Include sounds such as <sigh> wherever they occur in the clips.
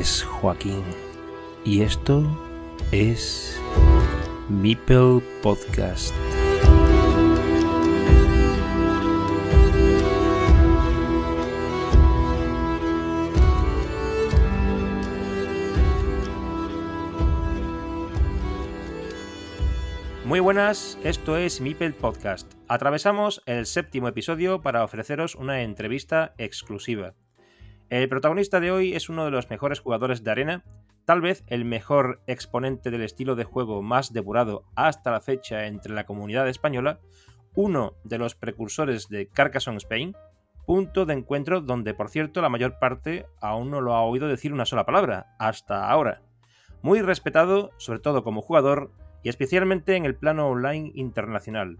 Es Joaquín y esto es Mipel Podcast. Muy buenas, esto es Mipel Podcast. Atravesamos el séptimo episodio para ofreceros una entrevista exclusiva. El protagonista de hoy es uno de los mejores jugadores de arena, tal vez el mejor exponente del estilo de juego más depurado hasta la fecha entre la comunidad española, uno de los precursores de Carcassonne Spain, punto de encuentro donde por cierto la mayor parte aún no lo ha oído decir una sola palabra, hasta ahora. Muy respetado, sobre todo como jugador, y especialmente en el plano online internacional.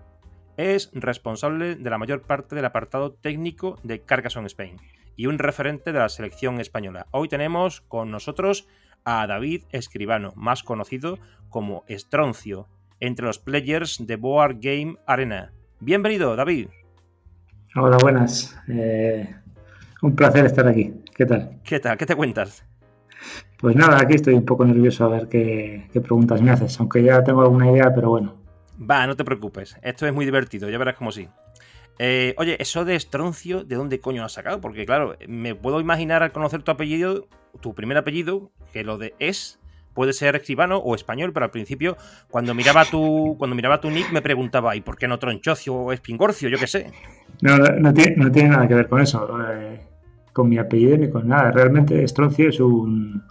Es responsable de la mayor parte del apartado técnico de Carcassonne Spain y un referente de la selección española. Hoy tenemos con nosotros a David Escribano, más conocido como Estroncio, entre los players de Board Game Arena. Bienvenido, David. Hola, buenas. Eh, un placer estar aquí. ¿Qué tal? ¿Qué tal? ¿Qué te cuentas? Pues nada, aquí estoy un poco nervioso a ver qué, preguntas me haces, aunque ya tengo alguna idea, pero bueno. Va, no te preocupes, esto es muy divertido, ya verás como sí. Eh, oye, eso de estroncio, ¿de dónde coño has sacado? Porque claro, me puedo imaginar al conocer tu apellido, tu primer apellido, que lo de es puede ser escribano o español, pero al principio, cuando miraba tu, cuando miraba tu nick, me preguntaba, ¿y por qué no tronchocio o espingorcio? Yo qué sé. No, no, tiene, nada que ver con eso, eh, con mi apellido ni con nada. Realmente estroncio es un,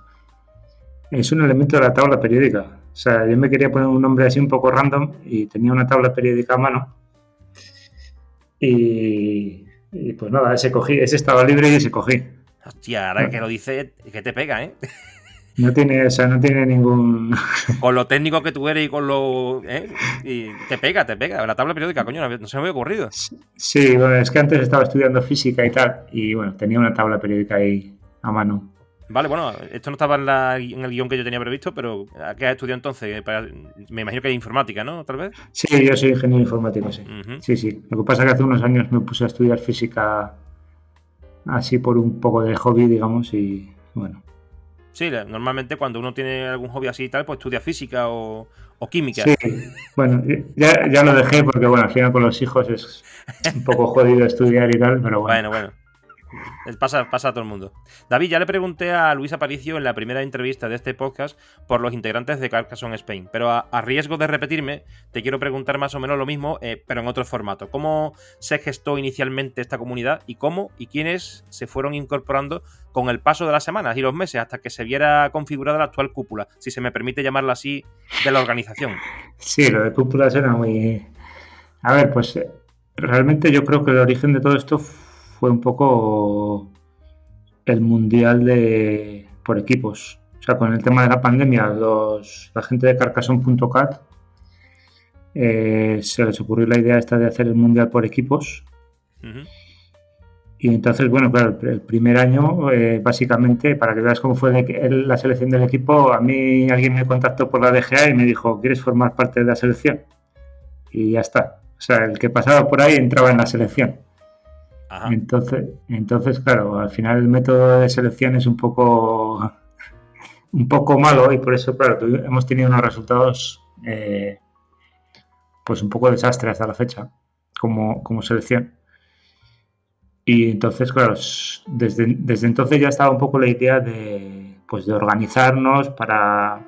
es un elemento de la tabla periódica. O sea, yo me quería poner un nombre así un poco random y tenía una tabla periódica a mano. Y, pues nada, ese cogí, ese estaba libre y ese cogí. Hostia, ahora que lo dice, que te pega, ¿eh? No tiene, o sea, no tiene ningún. <laughs> Con lo técnico que tú eres y con lo. ¿eh? Y te pega, te pega. La tabla periódica, coño, no se me había ocurrido. Sí, bueno, es que antes estaba estudiando física y tal, y bueno, tenía una tabla periódica ahí a mano. Vale, bueno, esto no estaba en, el guion que yo tenía previsto, pero ¿a qué has estudiado entonces? Me imagino que hay informática, ¿no? Tal vez. Sí, yo soy ingeniero informático, sí. Sí, sí. Lo que pasa es que hace unos años me puse a estudiar física así por un poco de hobby, digamos, y bueno. Sí, normalmente cuando uno tiene algún hobby así y tal, pues estudia física o, química. Sí, bueno, ya, ya, lo dejé porque, bueno, al final con los hijos es un poco jodido estudiar y tal, pero bueno. Bueno, bueno. Pasa, pasa a todo el mundo. David, ya le pregunté a Luis Aparicio en la primera entrevista de este podcast por los integrantes de Carcassonne Spain, pero a, riesgo de repetirme, te quiero preguntar más o menos lo mismo, eh, pero en otro formato. ¿Cómo se gestó inicialmente esta comunidad y cómo y quiénes se fueron incorporando con el paso de las semanas y los meses hasta que se viera configurada la actual cúpula, si se me permite llamarla así, de la organización? Sí, lo de cúpula suena muy... A ver, pues eh, realmente yo creo que el origen de todo esto un poco el mundial de por equipos. O sea, con el tema de la pandemia, los, la gente de Carcassonne.cat eh, se les ocurrió la idea esta de hacer el mundial por equipos. Y entonces, bueno, claro, el primer año, eh, básicamente, para que veas cómo fue la selección del equipo, a mí alguien me contactó por la DGA y me dijo, ¿quieres formar parte de la selección? Y ya está. O sea, el que pasaba por ahí entraba en la selección. Entonces, entonces, claro, al final el método de selección es un poco, <laughs> un poco malo y por eso, claro, hemos tenido unos resultados eh, pues un poco desastre hasta la fecha como, como selección. Y entonces, claro, desde, desde entonces ya estaba un poco la idea de, pues, de organizarnos para,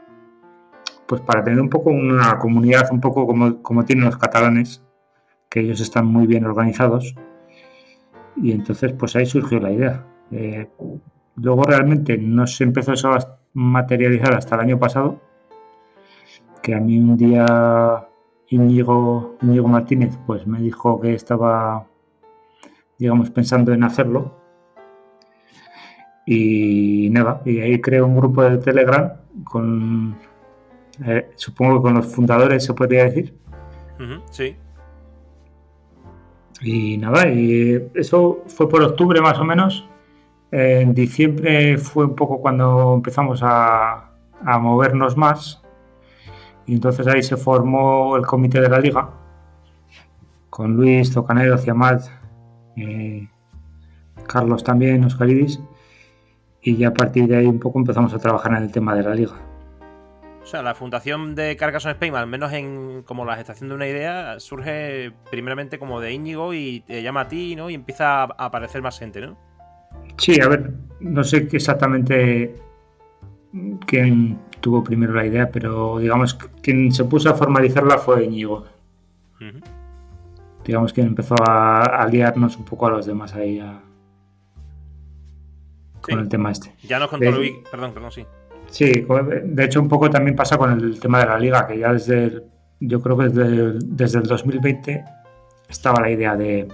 pues, para tener un poco una comunidad, un poco como, como tienen los catalanes, que ellos están muy bien organizados y entonces, pues ahí surgió la idea. Eh, luego realmente no se empezó a materializar hasta el año pasado, que a mí un día Íñigo, Íñigo Martínez pues me dijo que estaba, digamos, pensando en hacerlo. Y nada, y ahí creo un grupo de Telegram con, eh, supongo que con los fundadores se podría decir. sí. Y nada, y eso fue por octubre más o menos. En diciembre fue un poco cuando empezamos a, movernos más. Y entonces ahí se formó el comité de la liga. Con Luis, Tocanero, Ciamat, eh, Carlos también, Oscaridis. y ya a partir de ahí un poco empezamos a trabajar en el tema de la liga. O sea, la fundación de Carcassonne Spain, al menos en como la gestación de una idea, surge primeramente como de Íñigo y te llama a ti, ¿no? Y empieza a aparecer más gente, ¿no? Sí, a ver, no sé exactamente quién tuvo primero la idea, pero digamos quien se puso a formalizarla fue Íñigo. Digamos que empezó a, a, liarnos un poco a los demás ahí con el tema este. Ya nos contó Luis, perdón, perdón, sí. Sí, de hecho un poco también pasa con el tema de la liga, que ya desde, el, yo creo que desde desde el 2020 estaba la idea de,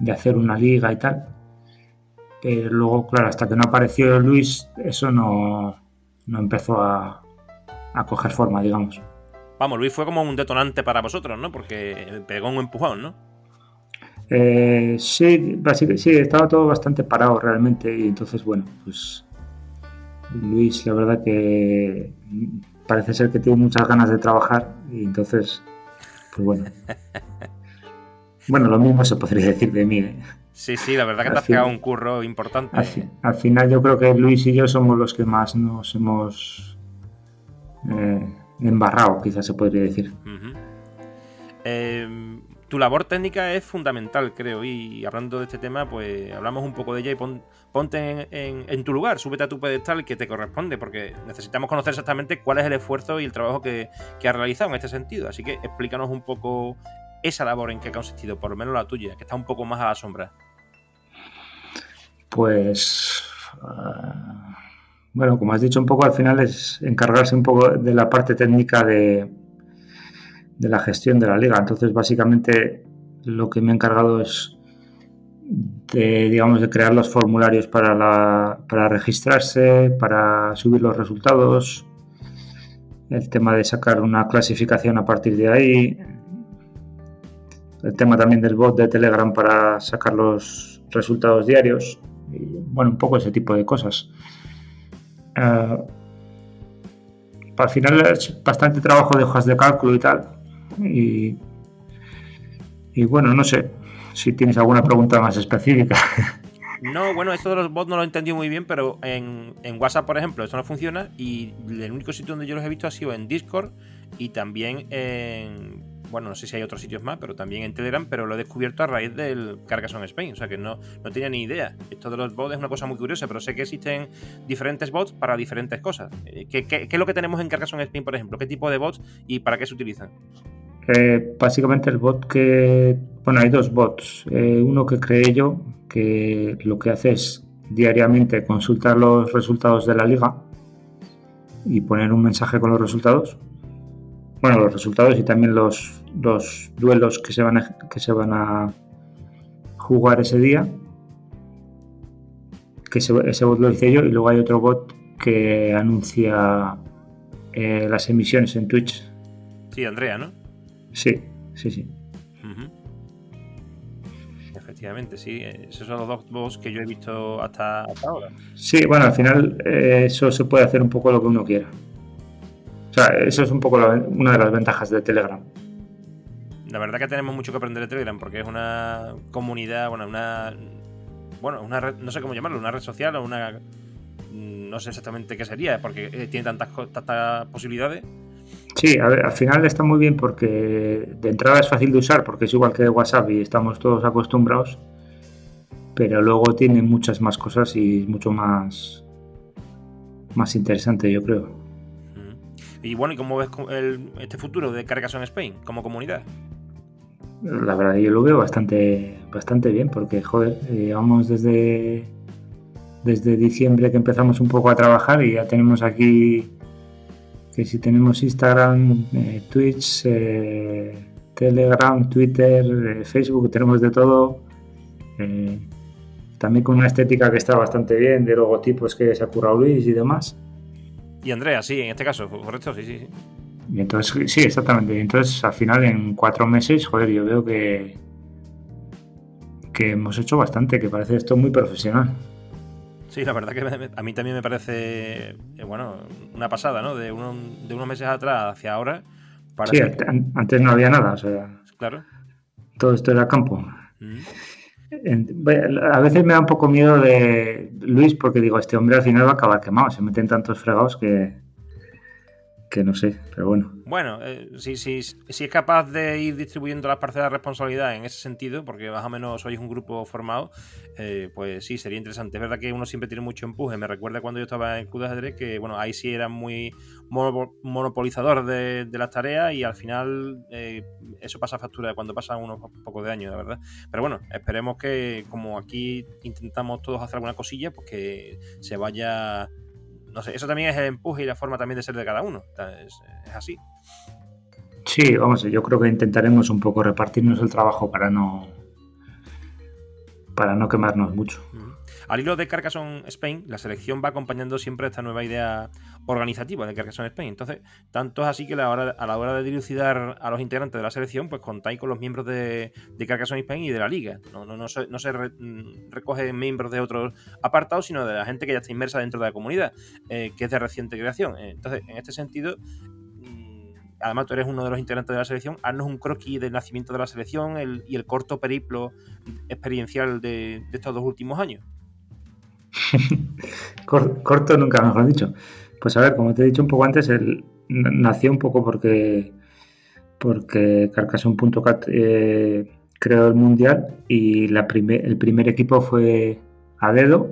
de hacer una liga y tal pero luego, claro, hasta que no apareció Luis, eso no, no empezó a, a, coger forma, digamos. Vamos, Luis fue como un detonante para vosotros, ¿no? Porque pegó un empujón, ¿no? Eh, sí, sí, estaba todo bastante parado realmente y entonces, bueno, pues Luis, la verdad que parece ser que tiene muchas ganas de trabajar y entonces, pues bueno. <laughs> Bueno, lo mismo se podría decir de mí. ¿eh? Sí, sí, la verdad que te has pegado un curro importante. Al, final yo creo que Luis y yo somos los que más nos hemos eh, embarrado, quizás se podría decir. Tu labor técnica es fundamental, creo, y hablando de este tema, pues hablamos un poco de ella y ponte en, tu lugar, súbete a tu pedestal que te corresponde, porque necesitamos conocer exactamente cuál es el esfuerzo y el trabajo que, que has realizado en este sentido. Así que explícanos un poco esa labor en qué ha consistido, por lo menos la tuya, que está un poco más a la sombra pues, ah, bueno, como has dicho un poco, al final es encargarse un poco de la parte técnica de, de la gestión de la liga. Entonces, básicamente, lo que me he encargado es de, digamos, de crear los formularios para, la, para registrarse, para subir los resultados, el tema de sacar una clasificación a partir de ahí, el tema también del bot de Telegram para sacar los resultados diarios bueno, un poco ese tipo de cosas. Uh, al final es bastante trabajo de hojas de cálculo y tal. Y, y bueno, no sé si tienes alguna pregunta más específica. <laughs> No, bueno, esto de los bots no lo he entendido muy bien, pero en, en, WhatsApp, por ejemplo, esto no funciona y el único sitio donde yo los he visto ha sido en Discord y también en bueno, no sé si hay otros sitios más, pero también en Telegram, pero lo he descubierto a raíz del Carcassonne Spain, o sea que no, no tenía ni idea. Esto de los bots es una cosa muy curiosa, pero sé que existen diferentes bots para diferentes cosas. Eh, ¿Qué, qué, es lo que tenemos en Carcassonne Spain, por ejemplo? ¿Qué tipo de bots y para qué se utilizan? Eh, básicamente el bot que... Bueno, hay dos bots. Eh, uno que creé yo, que lo que hace es diariamente consultar los resultados de la liga y poner un mensaje con los resultados bueno, los resultados y también los, los duelos que se, van a, que se van a jugar ese día. Que ese, bot lo hice yo y luego hay otro bot que anuncia eh, las emisiones en Twitch. Sí, Andrea, ¿no? Sí, sí, sí. Efectivamente, sí. Esos son los dos bots que yo he visto hasta, ahora. Sí, bueno, al final eh, eso se puede hacer un poco lo que uno quiera eso es un poco una de las ventajas de Telegram. La verdad que tenemos mucho que aprender de Telegram porque es una comunidad, bueno, una. Bueno, una red, no sé cómo llamarlo, una red social o una. No sé exactamente qué sería, porque eh, tiene tantas, tantas posibilidades. Sí, al final está muy bien porque de entrada es fácil de usar porque es igual que WhatsApp y estamos todos acostumbrados, pero luego tiene muchas más cosas y es mucho más, más interesante, yo creo. Y bueno, ¿y cómo ves este futuro de Carcassonne Spain como comunidad? La verdad, yo lo veo bastante, bastante bien, porque, joder, llevamos desde, desde diciembre que empezamos un poco a trabajar y ya tenemos aquí que si tenemos Instagram, eh, Twitch, eh, Telegram, Twitter, eh, Facebook, tenemos de todo. también con una estética que está bastante bien, de logotipos que se ha currado Luis y demás. Y Andrea, sí, en este caso, correcto, sí, sí. Y entonces, sí, exactamente. Y entonces, al final, en cuatro meses, joder, yo veo que, que hemos hecho bastante, que parece esto muy profesional. Sí, la verdad que a mí también me parece, eh, bueno, una pasada, ¿no? De, de unos meses atrás hacia ahora. Sí, antes no había nada, o sea. Claro. Todo esto era campo. Mm. A veces me da un poco miedo de Luis porque digo, este hombre al final va a acabar quemado, se meten tantos fregados que, que no sé, pero bueno. Bueno, eh, si, si, si, es capaz de ir distribuyendo las parcelas de responsabilidad en ese sentido, porque más o menos sois un grupo formado, eh, pues sí, sería interesante. Es verdad que uno siempre tiene mucho empuje. Me recuerda cuando yo estaba en Club que, bueno, ahí sí era muy monopolizador de, las tareas y al final eh, eso pasa factura cuando pasan unos pocos de años, la verdad. Pero bueno, esperemos que como aquí intentamos todos hacer alguna cosilla, pues que se vaya no sé, eso también es el empuje y la forma también de ser de cada uno. Es, así. Sí, vamos, yo creo que intentaremos un poco repartirnos el trabajo para no para no quemarnos mucho. Al hilo de Carcassonne Spain, la selección va acompañando siempre esta nueva idea organizativa de Carcassonne Spain. Entonces, tanto es así que a la, hora, de dilucidar a los integrantes de la selección, pues contáis con los miembros de, de Carcassonne Spain y de la liga. No, se, no mm, recoge miembros de otros apartados, sino de la gente que ya está inmersa dentro de la comunidad, eh, que es de reciente creación. Entonces, en este sentido, mm, además tú eres uno de los integrantes de la selección, haznos un croquis del nacimiento de la selección y el corto periplo experiencial de, estos dos últimos años. <laughs> corto nunca mejor dicho. Pues a ver, como te he dicho un poco antes, él nació un poco porque, porque Carcassonne.cat eh, creó el mundial y el primer equipo fue a dedo.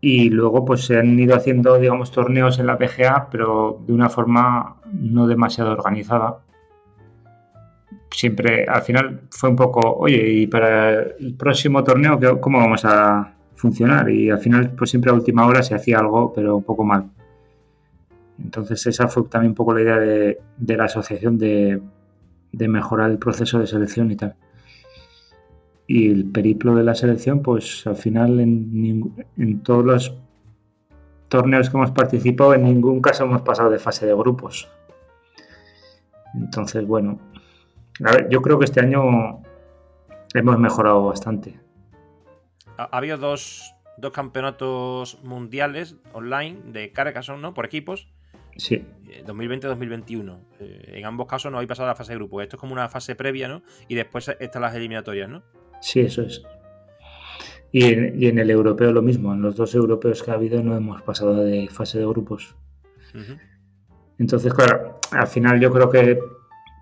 Y luego pues se han ido haciendo, digamos, torneos en la PGA, pero de una forma no demasiado organizada. Siempre, al final fue un poco, oye, y para el próximo torneo, ¿cómo vamos a, funcionar y al final pues siempre a última hora se hacía algo pero un poco mal. Entonces esa fue también un poco la idea de, la asociación de, mejorar el proceso de selección y tal. Y el periplo de la selección pues al final en, en todos los torneos que hemos participado en ningún caso hemos pasado de fase de grupos. Entonces bueno, a ver, yo creo que este año hemos mejorado bastante ha, habido dos, campeonatos mundiales online de Carcassonne, ¿no? Por equipos. Sí. 2020-2021. Eh, eh, en ambos casos no habéis pasado a la fase de grupo. Esto es como una fase previa, ¿no? Y después están las eliminatorias, ¿no? Sí, eso es. Y en, el europeo lo mismo. En los dos europeos que ha habido no hemos pasado de fase de grupos. Entonces, claro, al final yo creo que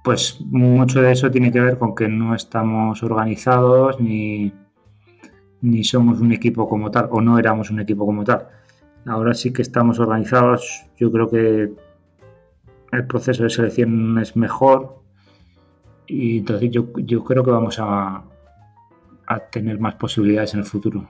pues mucho de eso tiene que ver con que no estamos organizados ni, ni somos un equipo como tal, o no éramos un equipo como tal. Ahora sí que estamos organizados, yo creo que el proceso de selección es mejor y entonces yo, yo creo que vamos a, a tener más posibilidades en el futuro.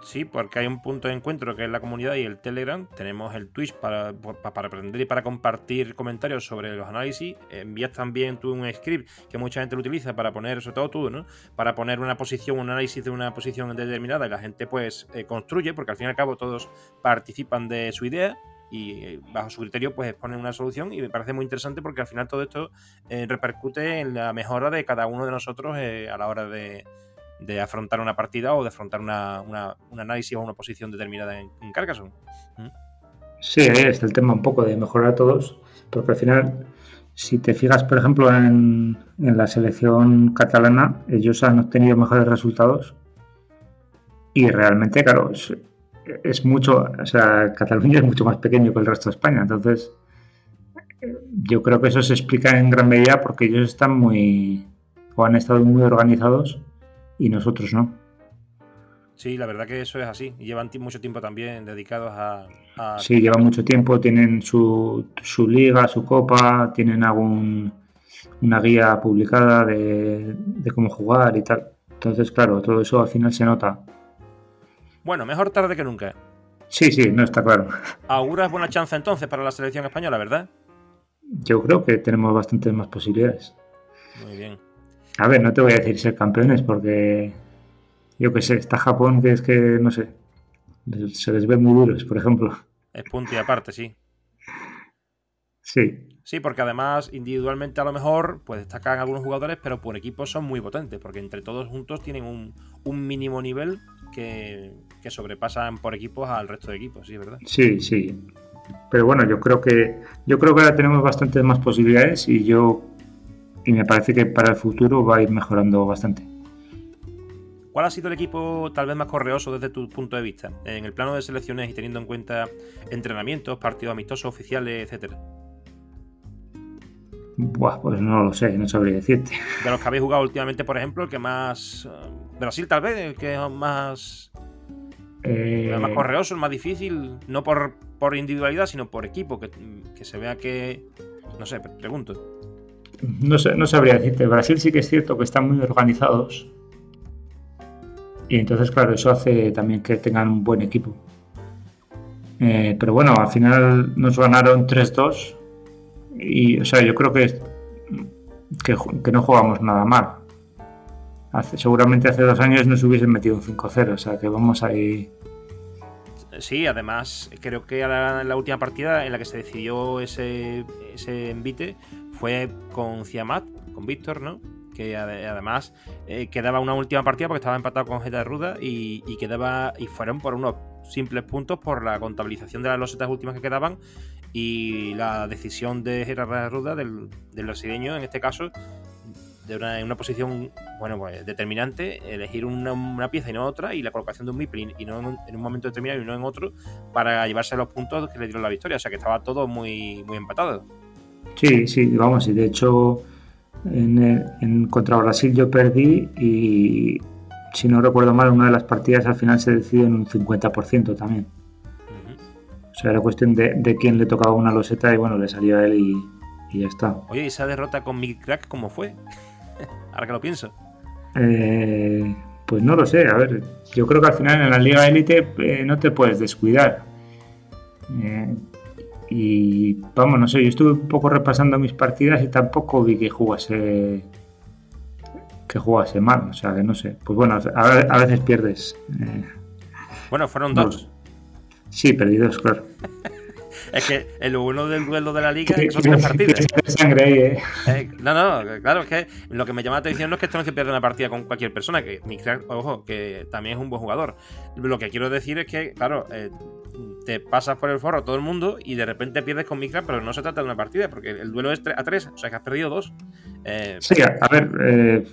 Sí, porque hay un punto de encuentro que es la comunidad y el Telegram. Tenemos el Twitch para, para aprender y para compartir comentarios sobre los análisis. Envías también tú un script que mucha gente lo utiliza para poner, sobre todo tú, ¿no? Para poner una posición, un análisis de una posición determinada y la gente pues eh, construye, porque al fin y al cabo todos participan de su idea y eh, bajo su criterio pues exponen una solución y me parece muy interesante porque al final todo esto eh, repercute en la mejora de cada uno de nosotros a la hora de de afrontar una partida o de afrontar una, un análisis o una posición determinada en, Carcassonne. ¿Mm? Sí, ahí está el tema un poco de mejorar a todos, porque al final, si te fijas, por ejemplo, en, la selección catalana, ellos han obtenido mejores resultados y realmente, claro, es, mucho, o sea, Cataluña es mucho más pequeño que el resto de España, entonces yo creo que eso se explica en gran medida porque ellos están muy, o han estado muy organizados y nosotros no. Sí, la verdad que eso es así. Llevan mucho tiempo también dedicados a... Sí, llevan mucho tiempo, tienen su, su liga, su copa, tienen algún una guía publicada de, de cómo jugar y tal. Entonces, claro, todo eso al final se nota. Bueno, mejor tarde que nunca. Sí, sí, no está claro. ¿Auguras buena chance entonces para la selección española, verdad? Yo creo que tenemos bastantes más posibilidades. Muy bien. A ver, no te voy a decir ser campeones porque yo qué sé, está Japón que es que, no sé, se les ve muy duros, por ejemplo. Es punto y aparte, sí. Sí. Sí, porque además individualmente a lo mejor pues destacan algunos jugadores, pero por equipos son muy potentes, porque entre todos juntos tienen un, mínimo nivel que, que, sobrepasan por equipos al resto de equipos, sí, ¿verdad? Sí, sí. Pero bueno, yo creo que yo creo que ahora tenemos bastantes más posibilidades y yo y me parece que para el futuro va a ir mejorando bastante. ¿Cuál ha sido el equipo tal vez más correoso desde tu punto de vista? En el plano de selecciones y teniendo en cuenta entrenamientos, partidos amistosos, oficiales, etcétera. Buah, pues no lo sé, no sabría decirte. De los que habéis jugado últimamente, por ejemplo, el que más. Eh, Brasil, tal vez, el que más. Eh, El más correoso, el más difícil, no por, por individualidad, sino por equipo, que, que se vea que. No sé, pre- pregunto. No, no sabría decirte. Brasil sí que es cierto que están muy organizados. Y entonces, claro, eso hace también que tengan un buen equipo. Eh, pero bueno, al final nos ganaron 3-2. Y, o sea, yo creo que, que, no jugamos nada mal. Hace- seguramente hace dos años nos hubiesen metido un 5-0. O sea, que vamos ahí. Sí, además, creo que a la, la última partida en la que se decidió ese, ese envite fue con Ciamat, con Víctor, ¿no? Que ade- además eh, quedaba una última partida porque estaba empatado con Geta Ruda y, quedaba. Y fueron por unos simples puntos por la contabilización de las losetas últimas que quedaban y la decisión de Gerard Ruda, del, del brasileño, en este caso, de una, en una posición bueno pues determinante, elegir una, pieza y no otra, y la colocación de un MIPRI y no en un, en un momento determinado y no en otro, para llevarse los puntos que le dieron la victoria. O sea que estaba todo muy, muy empatado. Sí, sí, vamos, y de hecho en, el- en contra Brasil yo perdí y si no recuerdo mal, una de las partidas al final se decidió en un 50% también. O sea, era cuestión de, de quién le tocaba una loseta y bueno, le salió a él y, y ya está. Oye, ¿y esa derrota con Mick Crack cómo fue? <laughs> Ahora que lo pienso. Eh, pues no lo sé, a ver, yo creo que al final en la Liga Élite eh, no te puedes descuidar. Eh, y vamos, no sé, yo estuve un poco repasando mis partidas y tampoco vi que jugase que jugase mal, o sea, que no sé. Pues bueno, a, veces pierdes. Eh, Bueno, fueron No. dos. sí, perdidos, claro. <laughs> Es que el bueno del duelo de la liga son tres partidas. sangre ahí, eh. Eh, no, no, claro, es que lo que me llama la atención no es que esto no se pierda una partida con cualquier persona, que ojo, que también es un buen jugador. Lo que quiero decir es que, claro, eh, te pasas por el foro a todo el mundo y de repente pierdes con Mick Crack, pero no se trata de una partida, porque el duelo es 3 a 3, o sea que has perdido dos. Eh, Sí, a, a ver. eh,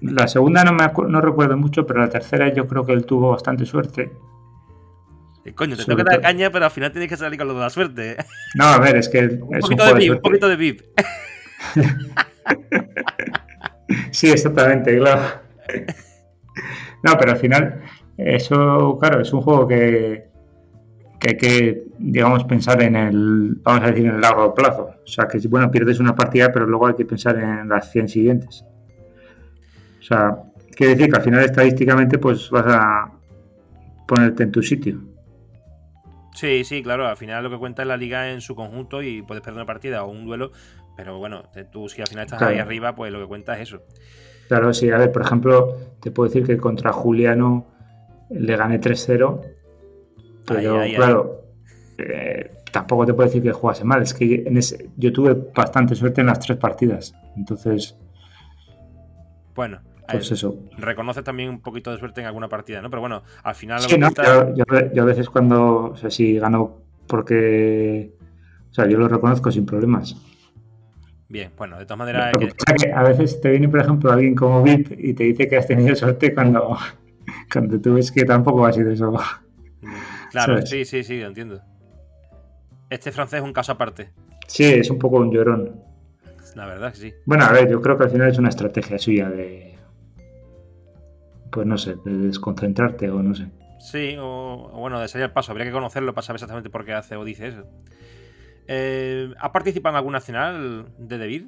la segunda no me no recuerdo mucho, pero la tercera yo creo que él tuvo bastante suerte. eh, coño, te tengo que dar caña, pero al final tienes que salir con lo de la suerte. No, a ver, es que un es poquito de VIP, un poquito de VIP. Sí, exactamente, claro. No, pero al final, eso, claro, es un juego que, que hay que, digamos, pensar en el, vamos a decir, en el largo plazo. O sea, que bueno, pierdes una partida, pero luego hay que pensar en las 100 siguientes. O sea, quiere decir que al final estadísticamente pues vas a ponerte en tu sitio. Sí, sí, claro, al final lo que cuenta es la liga en su conjunto y puedes perder una partida o un duelo, pero bueno, tú si al final estás Claro. ahí arriba, pues lo que cuenta es eso. Claro, sí, a ver, por ejemplo, te puedo decir que contra Juliano le gané 3-0, pero claro, eh, tampoco te puedo decir que jugase mal, es que en ese- yo tuve bastante suerte en las tres partidas, entonces, Bueno, pues eh, eso. reconoces también un poquito de suerte en alguna partida, ¿no? Pero bueno, al final Sí, no, yo, yo- yo a veces cuando, o sea, si gano porque, o sea, yo lo reconozco sin problemas. Bien, bueno, de todas maneras, Lo que que- pasa es que a veces te viene, por ejemplo, alguien como VIP y te dice que has tenido suerte cuando, cuando tú ves que tampoco ha sido eso. claro, ¿sabes? sí, sí, sí, lo entiendo. Este francés es un caso aparte, Sí, es un poco un llorón. la verdad que sí. Bueno, a ver, yo creo que al final es una estrategia suya de, pues no sé, de desconcentrarte o no sé. Sí, o, o bueno, de salir al paso, habría que conocerlo para saber exactamente por qué hace o dice eso. Eh, ¿Ha participado en algún nacional de David?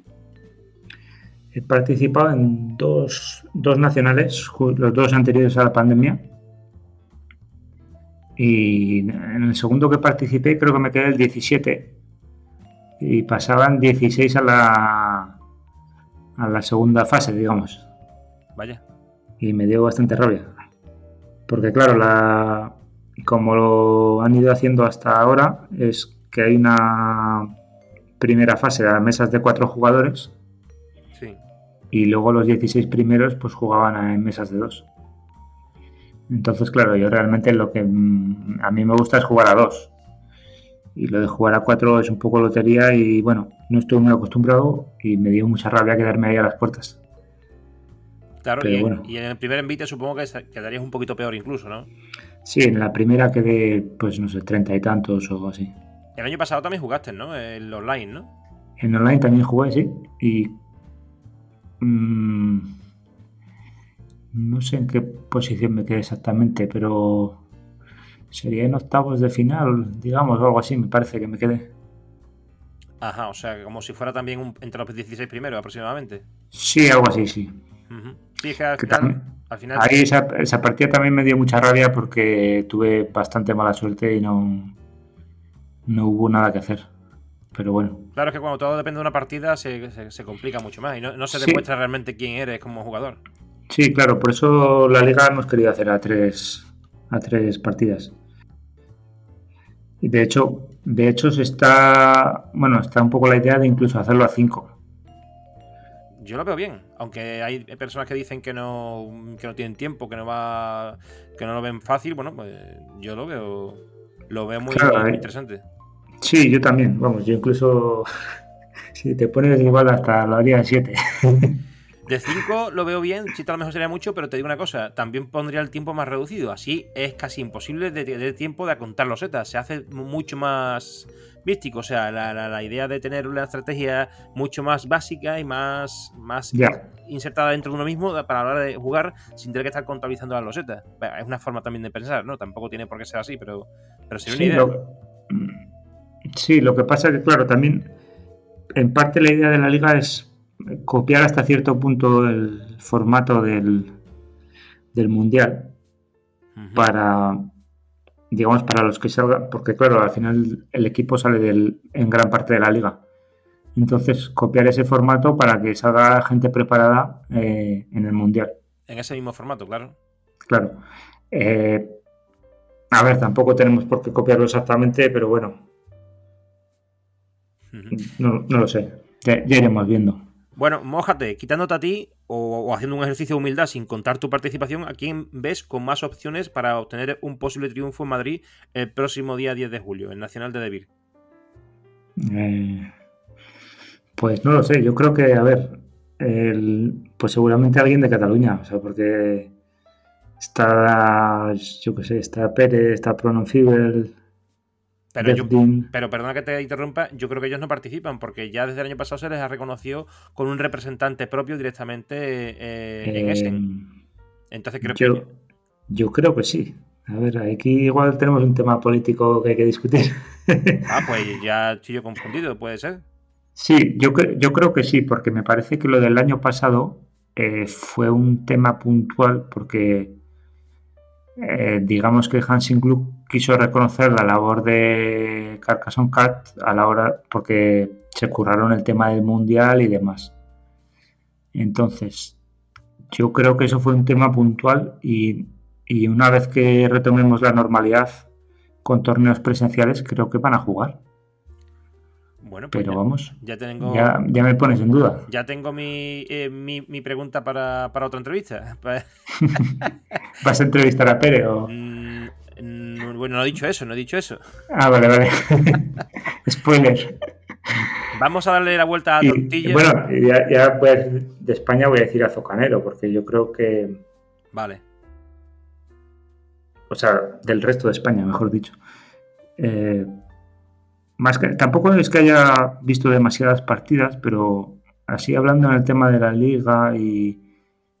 He participado en dos, dos nacionales, los dos anteriores a la pandemia. Y en el segundo que participé creo que me quedé el 17. Y pasaban 16 a la, a la segunda fase, digamos. Vaya. y me dio bastante rabia. Porque claro, la, como lo han ido haciendo hasta ahora, es que hay una primera fase a mesas de cuatro jugadores Sí. y luego los 16 primeros pues jugaban en mesas de dos. Entonces, claro, yo realmente lo que mm, a mí me gusta es jugar a dos. Y lo de jugar a cuatro es un poco lotería y bueno, no estoy muy acostumbrado y me dio mucha rabia quedarme ahí a las puertas. Claro, y, bueno. y, en el primer envite supongo que quedarías un poquito peor incluso, ¿no? Sí, en la primera quedé, pues no sé, treinta y tantos o así. El año pasado también jugaste, ¿no? El online, ¿no? En online también jugué, sí. Y. Mmm, no sé en qué posición me quedé exactamente, pero. Sería en octavos de final, digamos, o algo así, me parece que me quedé. Ajá, o sea, como si fuera también entre los 16 primeros aproximadamente. Sí, algo así, sí. Sí, que al, final, Ahí esa, esa, partida también me dio mucha rabia porque tuve bastante mala suerte y no, no hubo nada que hacer. Pero bueno. Claro, es que cuando todo depende de una partida se, se, complica mucho más y no, se demuestra realmente quién eres como jugador. Sí, claro, por eso la liga hemos querido hacer a tres, a tres partidas. Y de hecho, de hecho se está, bueno, está un poco la idea de incluso hacerlo a cinco. Yo lo veo bien, aunque hay personas que dicen que no, que no tienen tiempo, que no va, que no lo ven fácil. Bueno, pues yo lo veo, lo veo muy, muy interesante. Sí, yo también. Vamos, yo incluso <laughs> si te pones igual hasta la haría de 7. <laughs> De 5 lo veo bien, si tal mejor sería mucho, pero te digo una cosa, también pondría el tiempo más reducido. Así es casi imposible de tener tiempo de contar los setas. Se hace mucho más místico. O sea, la, idea de tener una estrategia mucho más básica y más, más insertada dentro de uno mismo para la hora de jugar sin tener que estar contabilizando las losetas. Es una forma también de pensar, ¿no? Tampoco tiene por qué ser así, pero, pero sería una idea. Sí, lo que pasa es que, claro, también en parte la idea de la liga es copiar hasta cierto punto el formato del, del mundial para, digamos, para los que salgan, porque claro, al final el equipo sale del, en gran parte de la liga. Entonces, copiar ese formato para que salga gente preparada eh, en el mundial. En ese mismo formato, claro. Claro. Eh, a ver, tampoco tenemos por qué copiarlo exactamente, pero bueno, no, lo sé. Ya, iremos viendo. Bueno, mójate, quitándote a ti o, haciendo un ejercicio de humildad sin contar tu participación, ¿a quién ves con más opciones para obtener un posible triunfo en Madrid el próximo día 10 de julio, el Nacional de Debir? Eh, pues no lo sé, yo creo que, a ver, pues seguramente alguien de Cataluña, o sea, porque está, yo qué sé, está Pérez, está pero, pero perdona que te interrumpa, yo creo que ellos no participan porque ya desde el año pasado se les ha reconocido con un representante propio directamente eh, en Essen. Em, Entonces creo yo, que... Yo creo que sí. A ver, aquí igual tenemos un tema político que hay que discutir. Ah, pues ya estoy yo confundido, puede ser. Sí, yo, yo creo que sí, porque me parece que lo del año pasado eh, fue un tema puntual porque eh, digamos que Hansing Gluck quiso reconocer la labor de Carcassonne Cat a la hora porque se curraron el tema del mundial y demás. Entonces, yo creo que eso fue un tema puntual y, una vez que retomemos la normalidad con torneos presenciales, creo que van a jugar. Bueno, pues pero vamos, ya, tengo, ya, me pones en duda. Ya tengo mi, eh, pregunta para, otra entrevista. <laughs> ¿Vas a entrevistar a Pere o...? Mm, bueno, no he dicho eso, no he dicho eso. Ah, vale, vale. <laughs> Spoiler. Vamos a darle la vuelta a tortilla. bueno, ya, ya de España voy a decir azocanero, porque yo creo que. Vale. O sea, del resto de España, mejor dicho. Eh, más que, tampoco es que haya visto demasiadas partidas, pero así hablando en el tema de la liga y,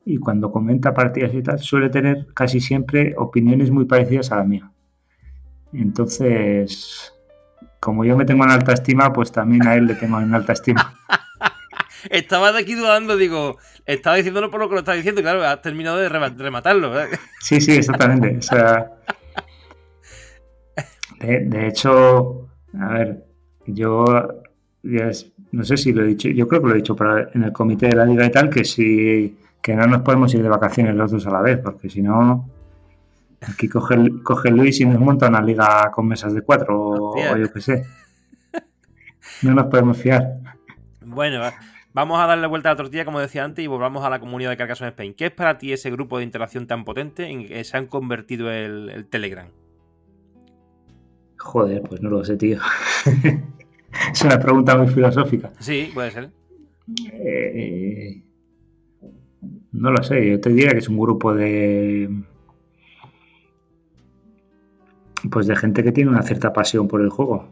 y cuando comenta partidas y tal, suele tener casi siempre opiniones muy parecidas a la mía. Entonces, como yo me tengo en alta estima, pues también a él le tengo en alta estima. <laughs> estaba de aquí dudando, digo, estaba diciéndolo por lo que lo estaba diciendo, claro, has terminado de rematarlo. Sí, sí, exactamente. O sea, <laughs> de, hecho, a ver, yo no sé si lo he dicho, yo creo que lo he dicho para, en el comité de la liga y tal, que si que no nos podemos ir de vacaciones los dos a la vez, porque si no, aquí coge, coge Luis y nos monta una liga con mesas de cuatro, o, yo qué sé. No nos podemos fiar. Bueno, vamos a darle vuelta a la tortilla, como decía antes, y volvamos a la comunidad de Carcassonne Spain. ¿Qué es para ti ese grupo de interacción tan potente en que se han convertido el, Telegram? Joder, pues no lo sé, tío. <laughs> es una pregunta muy filosófica. Sí, puede ser. Eh, No lo sé, yo te diría que es un grupo de. Pues de gente que tiene una cierta pasión por el juego.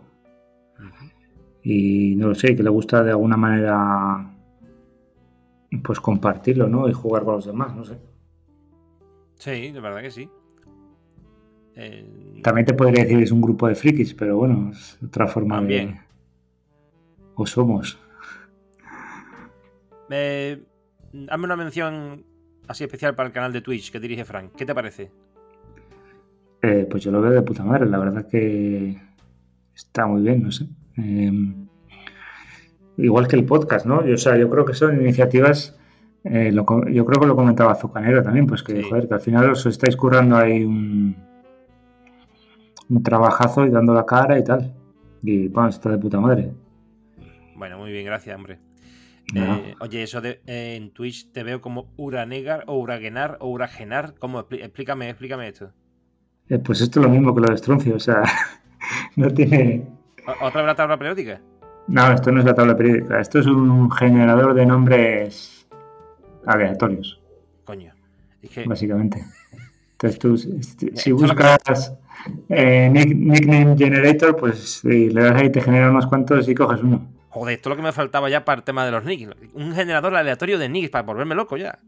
Y no lo sé, que le gusta de alguna manera. Pues compartirlo, ¿no? Y jugar con los demás, no sé. Sí, de verdad que sí. También te podría decir que es un grupo de frikis, pero bueno, es otra forma de. O somos. Eh, hazme una mención así especial para el canal de Twitch que dirige Frank. ¿Qué te parece? Eh, pues yo lo veo de puta madre. La verdad que está muy bien, no sé. Em, igual que el podcast, ¿no? Yo, o sea, yo creo que son iniciativas. Eh, yo creo que lo comentaba Zucanero también, pues que, joder, que al final os estáis currando ahí un, un trabajazo y dando la cara y tal. Y bueno, está de puta madre. Bueno, muy bien, gracias, hombre. Eh, oye, eso de eh, en Twitch te veo como Uranegar o Uragenar o Uragenar. ¿Cómo? Explícame, explícame esto. Eh, pues esto es lo mismo que lo de Stroncio, o sea, <laughs> no tiene. ¿Otra vez la tabla periódica? No, esto no es la tabla periódica. Esto es un generador de nombres aleatorios. Coño. Básicamente. Entonces tú, si buscas nickname generator, pues le das ahí, te genera unos cuantos y coges uno. Joder, esto es lo que me faltaba ya para el tema de los nicks. Un generador aleatorio de nicks para volverme loco ya.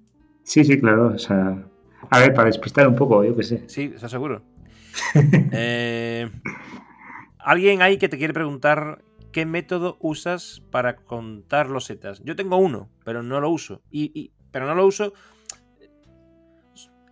Sí, sí, claro. O sea, a ver, para despistar un poco, yo qué sé. Sí, eso seguro. <laughs> Eh, alguien ahí que te quiere preguntar qué método usas para contar los setas. Yo tengo uno, pero no lo uso. y, pero no lo uso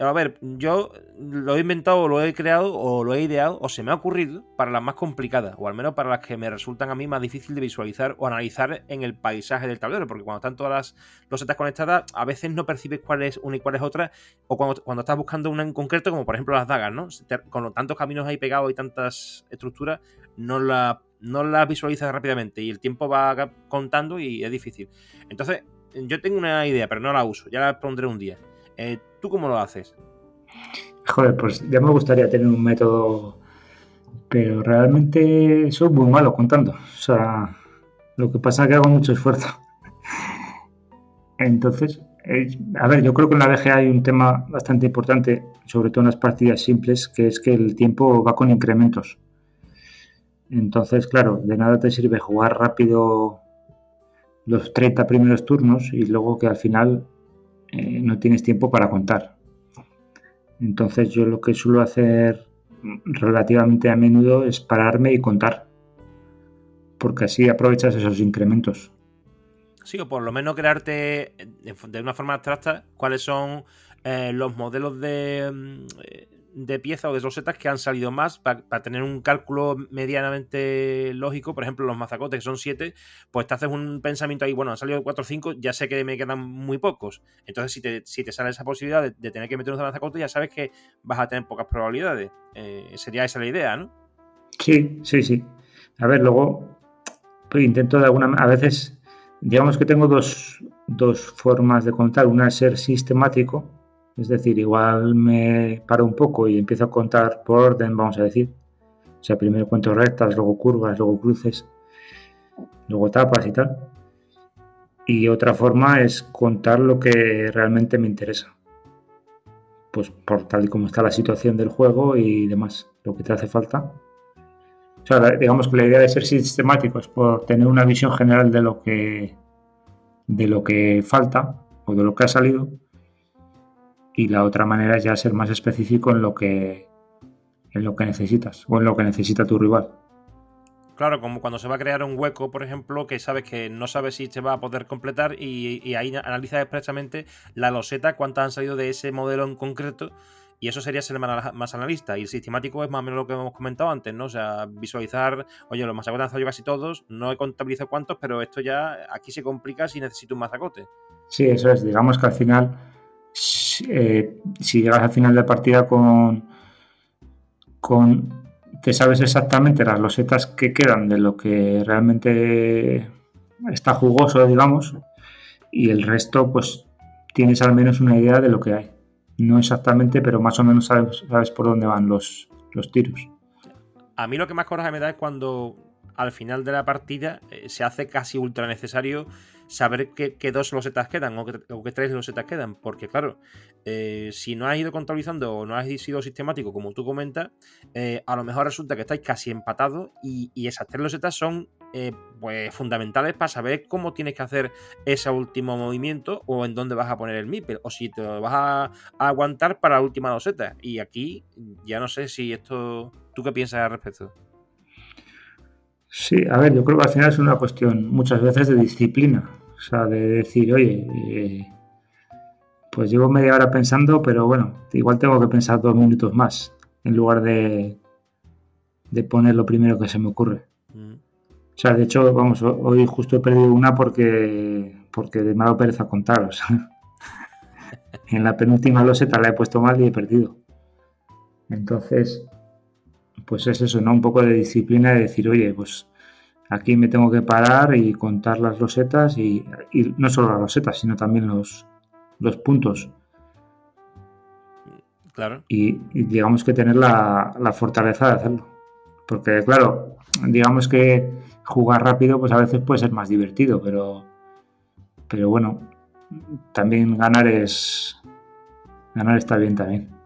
a ver, yo lo he inventado, lo he creado, o lo he ideado, o se me ha ocurrido para las más complicadas, o al menos para las que me resultan a mí más difícil de visualizar o analizar en el paisaje del tablero, porque cuando están todas las losetas conectadas, a veces no percibes cuál es una y cuál es otra, o cuando, cuando estás buscando una en concreto, como por ejemplo las dagas, ¿no? Con tantos caminos ahí pegados y tantas estructuras, no la, no las visualizas rápidamente y el tiempo va contando y es difícil. Entonces, yo tengo una idea, pero no la uso, ya la pondré un día eh, ¿Tú cómo lo haces? Joder, pues ya me gustaría tener un método, pero realmente soy muy malo contando. O sea, lo que pasa es que hago mucho esfuerzo. Entonces, eh, a ver, yo creo que en la BGA hay un tema bastante importante, sobre todo en las partidas simples, que es que el tiempo va con incrementos. Entonces, claro, de nada te sirve jugar rápido los 30 primeros turnos y luego que al final eh, no tienes tiempo para contar. Entonces yo lo que suelo hacer relativamente a menudo es pararme y contar, porque así aprovechas esos incrementos. Sí, o por lo menos crearte de una forma abstracta cuáles son eh, los modelos de, mm, de piezas o de rosetas que han salido más para tener un cálculo medianamente lógico. Por ejemplo, los mazacotes, que son 7, pues te haces un pensamiento ahí, bueno, han salido 4 o 5, ya sé que me quedan muy pocos. Entonces, si te, si te sale esa posibilidad de, tener que meter un mazacote, ya sabes que vas a tener pocas probabilidades. Eh, sería esa la idea, ¿no? Sí, sí, sí. A ver, luego pues, intento de alguna a veces, digamos que tengo dos, dos formas de contar. Una es ser sistemático es decir, igual me paro un poco y empiezo a contar por orden, vamos a decir. O sea, primero cuento rectas, luego curvas, luego cruces, luego tapas y tal. Y otra forma es contar lo que realmente me interesa. Pues por tal y como está la situación del juego y demás, lo que te hace falta. O sea, digamos que la idea de ser sistemático es por tener una visión general de lo que de lo que falta o de lo que ha salido y la otra manera es ya ser más específico en lo que en lo que necesitas o en lo que necesita tu rival. Claro, como cuando se va a crear un hueco, por ejemplo, que sabes que no sabes si se va a poder completar y, ahí analizas expresamente la loseta, cuántas han salido de ese modelo en concreto y eso sería ser más analista. Y el sistemático es más o menos lo que hemos comentado antes, ¿no? O sea, visualizar, oye, los mazacotes han salido casi todos, no he contabilizado cuántos, pero esto ya aquí se complica si necesito un mazacote. Sí, eso es. Digamos que al final eh, si llegas al final de partida con, con te sabes exactamente las losetas que quedan de lo que realmente está jugoso, digamos, y el resto, pues tienes al menos una idea de lo que hay. No exactamente, pero más o menos sabes, sabes por dónde van los, los tiros. A mí lo que más coraje me da es cuando al final de la partida eh, se hace casi ultra necesario saber qué, dos losetas quedan o qué, tres losetas quedan. Porque, claro, eh, si no has ido contabilizando o no has sido sistemático, como tú comentas, eh, a lo mejor resulta que estáis casi empatados y, esas tres losetas son eh, pues fundamentales para saber cómo tienes que hacer ese último movimiento o en dónde vas a poner el MIPEL o si te vas a, aguantar para la última loseta. Y aquí ya no sé si esto... ¿Tú qué piensas al respecto? Sí, a ver, yo creo que al final es una cuestión muchas veces de disciplina. O sea, de decir, oye, eh, pues llevo media hora pensando, pero bueno, igual tengo que pensar dos minutos más en lugar de, de poner lo primero que se me ocurre. Mm. O sea, de hecho, vamos, hoy justo he perdido una porque, porque me ha dado pereza contaros. <laughs> en la penúltima loseta la he puesto mal y he perdido. Entonces, pues es eso, ¿no? Un poco de disciplina de decir, oye, pues aquí me tengo que parar y contar las losetas y, no solo las losetas, sino también los, los puntos. Claro. Y, digamos que tener la, fortaleza de hacerlo. Porque, claro, digamos que jugar rápido, pues a veces puede ser más divertido, pero, pero bueno, también ganar es. Ganar está bien también.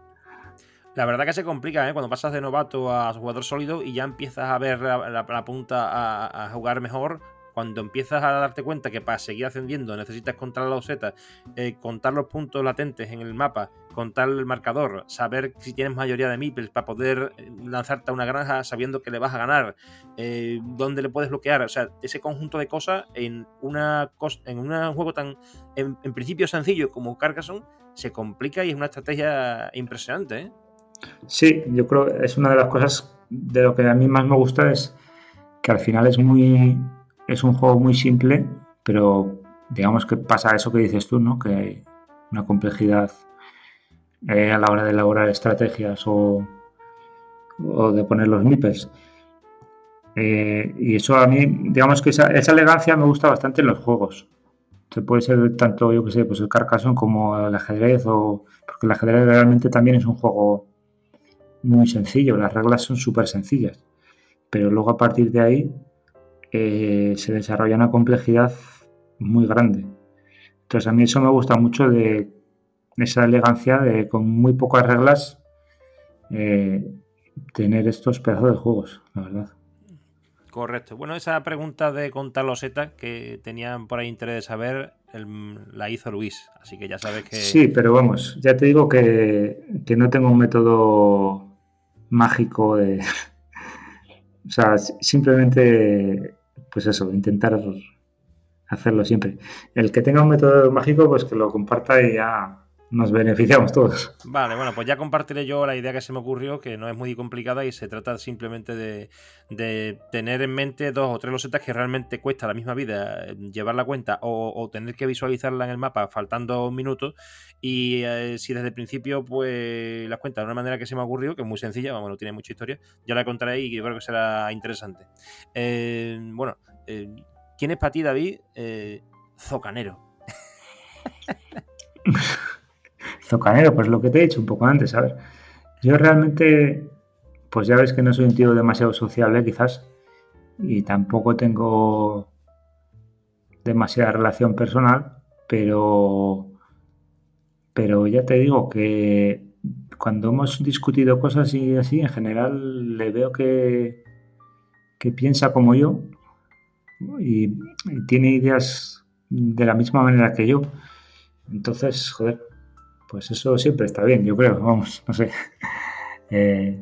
La verdad que se complica, ¿eh? Cuando pasas de novato a jugador sólido y ya empiezas a ver la, punta a, jugar mejor. Cuando empiezas a darte cuenta que para seguir ascendiendo necesitas contar la oseta, eh, contar los puntos latentes en el mapa, contar el marcador, saber si tienes mayoría de meeples para poder eh, lanzarte a una granja sabiendo que le vas a ganar, eh, dónde le puedes bloquear. O sea, ese conjunto de cosas en, una en un juego tan, en, principio sencillo como Carcassonne, se complica y es una estrategia impresionante. ¿eh? Sí, yo creo que es una de las cosas de lo que a mí más me gusta es que al final es muy es un juego muy simple, pero digamos que pasa eso que dices tú, ¿no? Que hay una complejidad eh, a la hora de elaborar estrategias o, de poner los nipples. Eh, y eso a mí, digamos que esa, elegancia me gusta bastante en los juegos. Se puede ser tanto, yo que sé, pues el Carcassonne como el ajedrez, o porque el ajedrez realmente también es un juego muy sencillo, las reglas son súper sencillas, pero luego a partir de ahí eh, se desarrolla una complejidad muy grande. Entonces a mí eso me gusta mucho de esa elegancia de con muy pocas reglas eh, tener estos pedazos de juegos, la verdad. Correcto. Bueno, esa pregunta de contar los que tenían por ahí interés de saber, la hizo Luis, así que ya sabes que... Sí, pero vamos, ya te digo que, que no tengo un método mágico de... <laughs> o sea, simplemente, pues eso, intentar hacerlo siempre. El que tenga un método mágico, pues que lo comparta y ya nos beneficiamos todos. Vale, bueno, pues ya compartiré yo la idea que se me ocurrió, que no es muy complicada y se trata simplemente de, tener en mente dos o tres losetas que realmente cuesta la misma vida eh, llevar la cuenta o, tener que visualizarla en el mapa faltando minutos y eh, si desde el principio pues las cuenta de una manera que se me ocurrió, que es muy sencilla, vamos, no tiene mucha historia, ya la contaré y yo creo que será interesante. Eh, bueno, ¿quién es para ti, David? Zocanero. <laughs> Zocanero, pues lo que te he dicho un poco antes, a ver. Yo realmente, pues ya ves que no soy un tío demasiado sociable quizás y tampoco tengo demasiada relación personal, pero pero ya te digo que cuando hemos discutido cosas y así, en general le veo que, que piensa como yo y, y tiene ideas de la misma manera que yo. Entonces, joder, pues eso siempre está bien, yo creo, vamos, no sé. <laughs> Eh,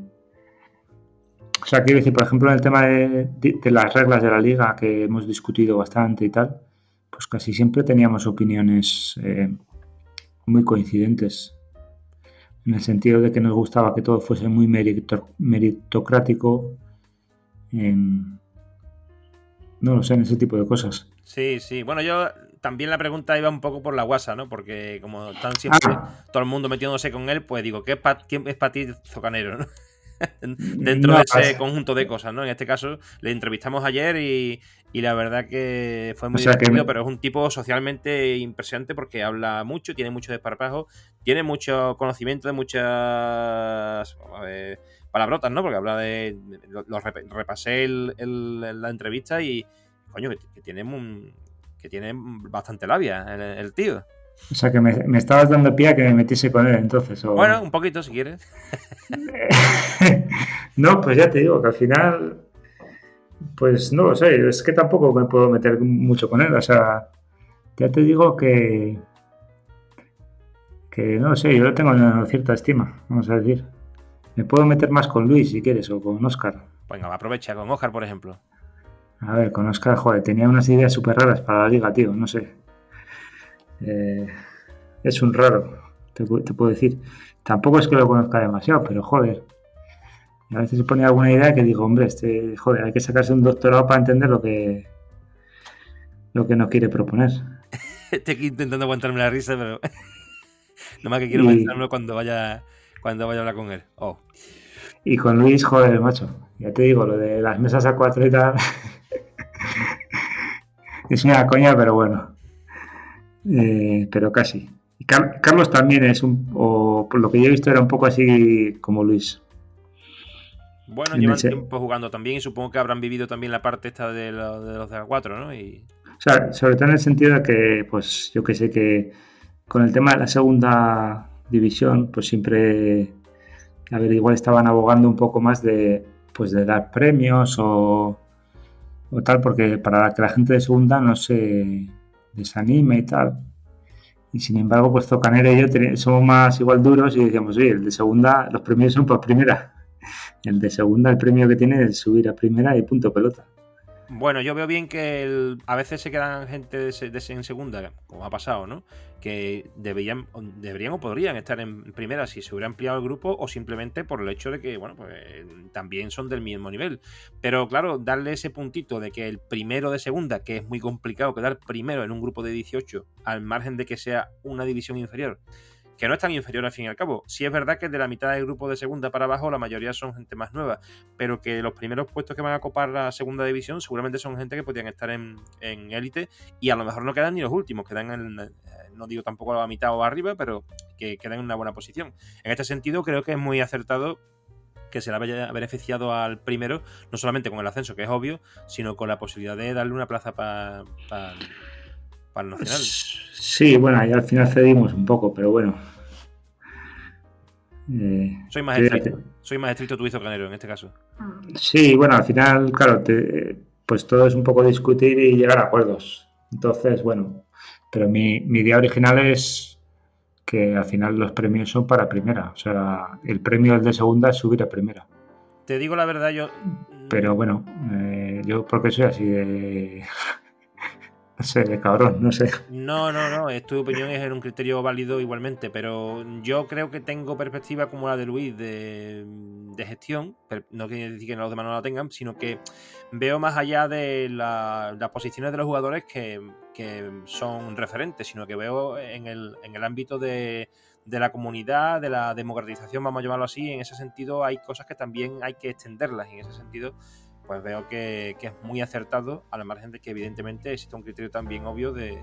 o sea, quiero decir, por ejemplo, en el tema de, las reglas de la liga que hemos discutido bastante y tal, pues casi siempre teníamos opiniones eh, muy coincidentes. En el sentido de que nos gustaba que todo fuese muy meritocrático. En, no lo sé, en ese tipo de cosas. Sí, sí. Bueno, yo también la pregunta iba un poco por la guasa, ¿no? Porque como están siempre ah. todo el mundo metiéndose con él, pues digo, ¿qué es para es ti Zocanero? ¿no? <laughs> Dentro de ese conjunto de cosas, ¿no? En este caso, le entrevistamos ayer y, la verdad que fue muy divertido, pero es un tipo socialmente impresionante porque habla mucho, tiene mucho desparpajo, tiene mucho conocimiento de muchas palabrotas, ¿no? Porque habla de. Lo, repasé la entrevista y, coño, que, tiene un que tiene bastante labia el, tío. O sea, que me, estabas dando pie a que me metiese con él entonces. Bueno, un poquito si quieres. <laughs> no, pues ya te digo que al final, pues no lo sé, es que tampoco me puedo meter mucho con él. O sea, ya te digo que, que no sé, yo lo tengo en cierta estima, vamos a decir. Me puedo meter más con Luis si quieres o con Oscar. Venga, aprovecha con Oscar, por ejemplo. A ver, con Oscar, joder, tenía unas ideas súper raras para la liga, tío, no sé. Eh, es un raro, te, puedo decir. Tampoco es que lo conozca demasiado, pero joder. A veces se pone alguna idea que digo, hombre, este, joder, hay que sacarse un doctorado para entender lo que lo que nos quiere proponer. <laughs> Estoy intentando aguantarme la risa, pero <laughs> no más que quiero y... cuando vaya cuando vaya a hablar con él. Oh. Y con Luis, joder, macho. Ya te digo, lo de las mesas a cuatro y tal. Es una coña, pero bueno. Eh, pero casi. Y Carlos también es un. O por lo que yo he visto, era un poco así como Luis. Bueno, llevan tiempo jugando también y supongo que habrán vivido también la parte esta de, los de la 4, ¿no? Y... O sea, sobre todo en el sentido de que, pues yo que sé que con el tema de la segunda división, pues siempre, a ver, igual estaban abogando un poco más de, pues de dar premios o, o tal, porque para que la gente de segunda no se desanime y tal. Y sin embargo, pues Zocanera y yo somos más igual duros y decíamos, oye, el de segunda, los premios son por primera. <laughs> El de segunda, el premio que tiene es subir a primera y punto pelota. Bueno, yo veo bien que a veces se quedan gente de, en segunda, como ha pasado, ¿no? Que deberían, deberían o podrían estar en primera si se hubiera ampliado el grupo o simplemente por el hecho de que, bueno, pues también son del mismo nivel. Pero claro, darle ese puntito de que el primero de segunda, que es muy complicado quedar primero en un grupo de 18, al margen de que sea una división inferior, que no es tan inferior al fin y al cabo. Sí es verdad que de la mitad del grupo de segunda para abajo la mayoría son gente más nueva, pero que los primeros puestos que van a copar la segunda división seguramente son gente que podrían estar en élite y a lo mejor no quedan ni los últimos, quedan en, eh, no digo tampoco a la mitad o arriba, pero que quedan en una buena posición. En este sentido creo que es muy acertado que se le haya beneficiado al primero, no solamente con el ascenso, que es obvio, sino con la posibilidad de darle una plaza para para el Nacional. Sí, bueno, ahí al final cedimos un poco, pero bueno, eh, soy, más estricto, soy más estricto tú hizo Canero en este caso. Sí, bueno, al final, claro, pues todo es un poco discutir y llegar a acuerdos. Entonces, bueno, pero mi, idea original es que al final los premios son para primera. O sea, el premio de segunda es subir a primera. Te digo la verdad, yo. Pero bueno, eh, yo porque soy así de. Sé, cabrón, no sé. No, no, no, tu opinión es un criterio válido igualmente, pero yo creo que tengo perspectiva como la de Luis de, gestión, no quiere decir que los demás no la tengan, sino que veo más allá de las posiciones de los jugadores que, son referentes, sino que veo en el, ámbito de, de la comunidad, de la democratización, vamos a llamarlo así, en ese sentido hay cosas que también hay que extenderlas, en ese sentido pues veo que, es muy acertado, a la margen de que evidentemente existe un criterio también obvio de,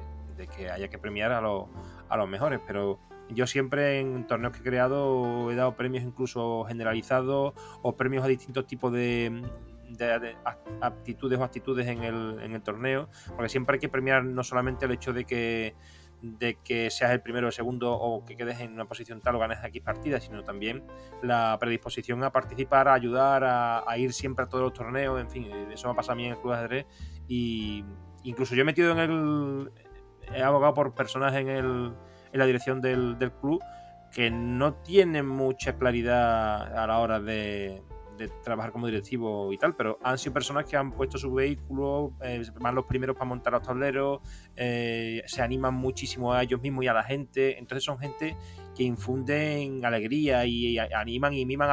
que haya que premiar a, los mejores, pero yo siempre en torneos que he creado he dado premios incluso generalizados o premios a distintos tipos de, aptitudes o actitudes en el, en el torneo, porque siempre hay que premiar no solamente el hecho de que de que seas el primero o el segundo o que quedes en una posición tal o ganes X partidas, sino también la predisposición a participar, a ayudar, a, ir siempre a todos los torneos, en fin, eso me pasa a mí en el club de ajedrez. Y incluso yo he metido en el... he abogado por personas en, el, en la dirección del, del club que no tienen mucha claridad a la hora de, de trabajar como directivo y tal, pero han sido personas que han puesto su vehículo, eh, van los primeros para montar los tableros, eh, se animan muchísimo a ellos mismos y a la gente, entonces son gente que infunden alegría y animan y miman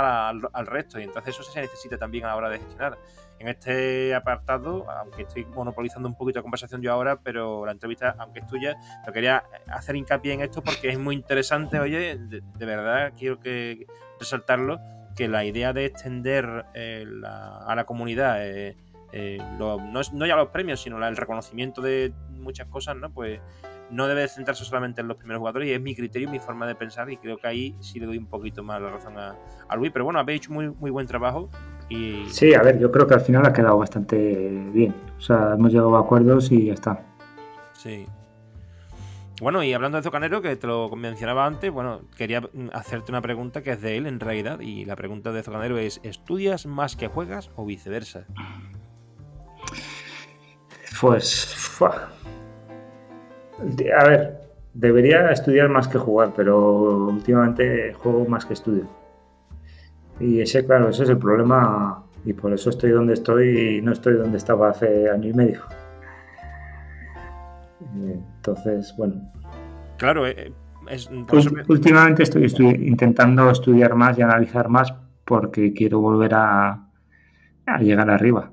al, resto, y entonces eso se necesita también a la hora de gestionar. En este apartado, aunque estoy monopolizando un poquito la conversación yo ahora, pero la entrevista, aunque es tuya, lo quería hacer hincapié en esto porque es muy interesante, oye, de verdad quiero que resaltarlo, que la idea de extender eh, a la comunidad eh, eh, no, ya los premios, sino el reconocimiento de muchas cosas, ¿no? Pues no debe centrarse solamente en los primeros jugadores y es mi criterio, mi forma de pensar y creo que ahí sí le doy un poquito más la razón a, Luis. Pero bueno, habéis hecho muy, muy buen trabajo. Y... Sí, a ver, yo creo que al final ha quedado bastante bien. O sea, hemos llegado a acuerdos y ya está. Sí. Bueno, y hablando de Zocanero, que te lo mencionaba antes, bueno, quería hacerte una pregunta que es de él en realidad. Y la pregunta de Zocanero es: ¿estudias más que juegas o viceversa? Pues. A ver, debería estudiar más que jugar, pero últimamente juego más que estudio. Y ese, claro, ese es el problema. Y por eso estoy donde estoy y no estoy donde estaba hace año y medio. Entonces, bueno. Claro, eh, últimamente estoy, intentando estudiar más y analizar más porque quiero volver a, a, llegar arriba.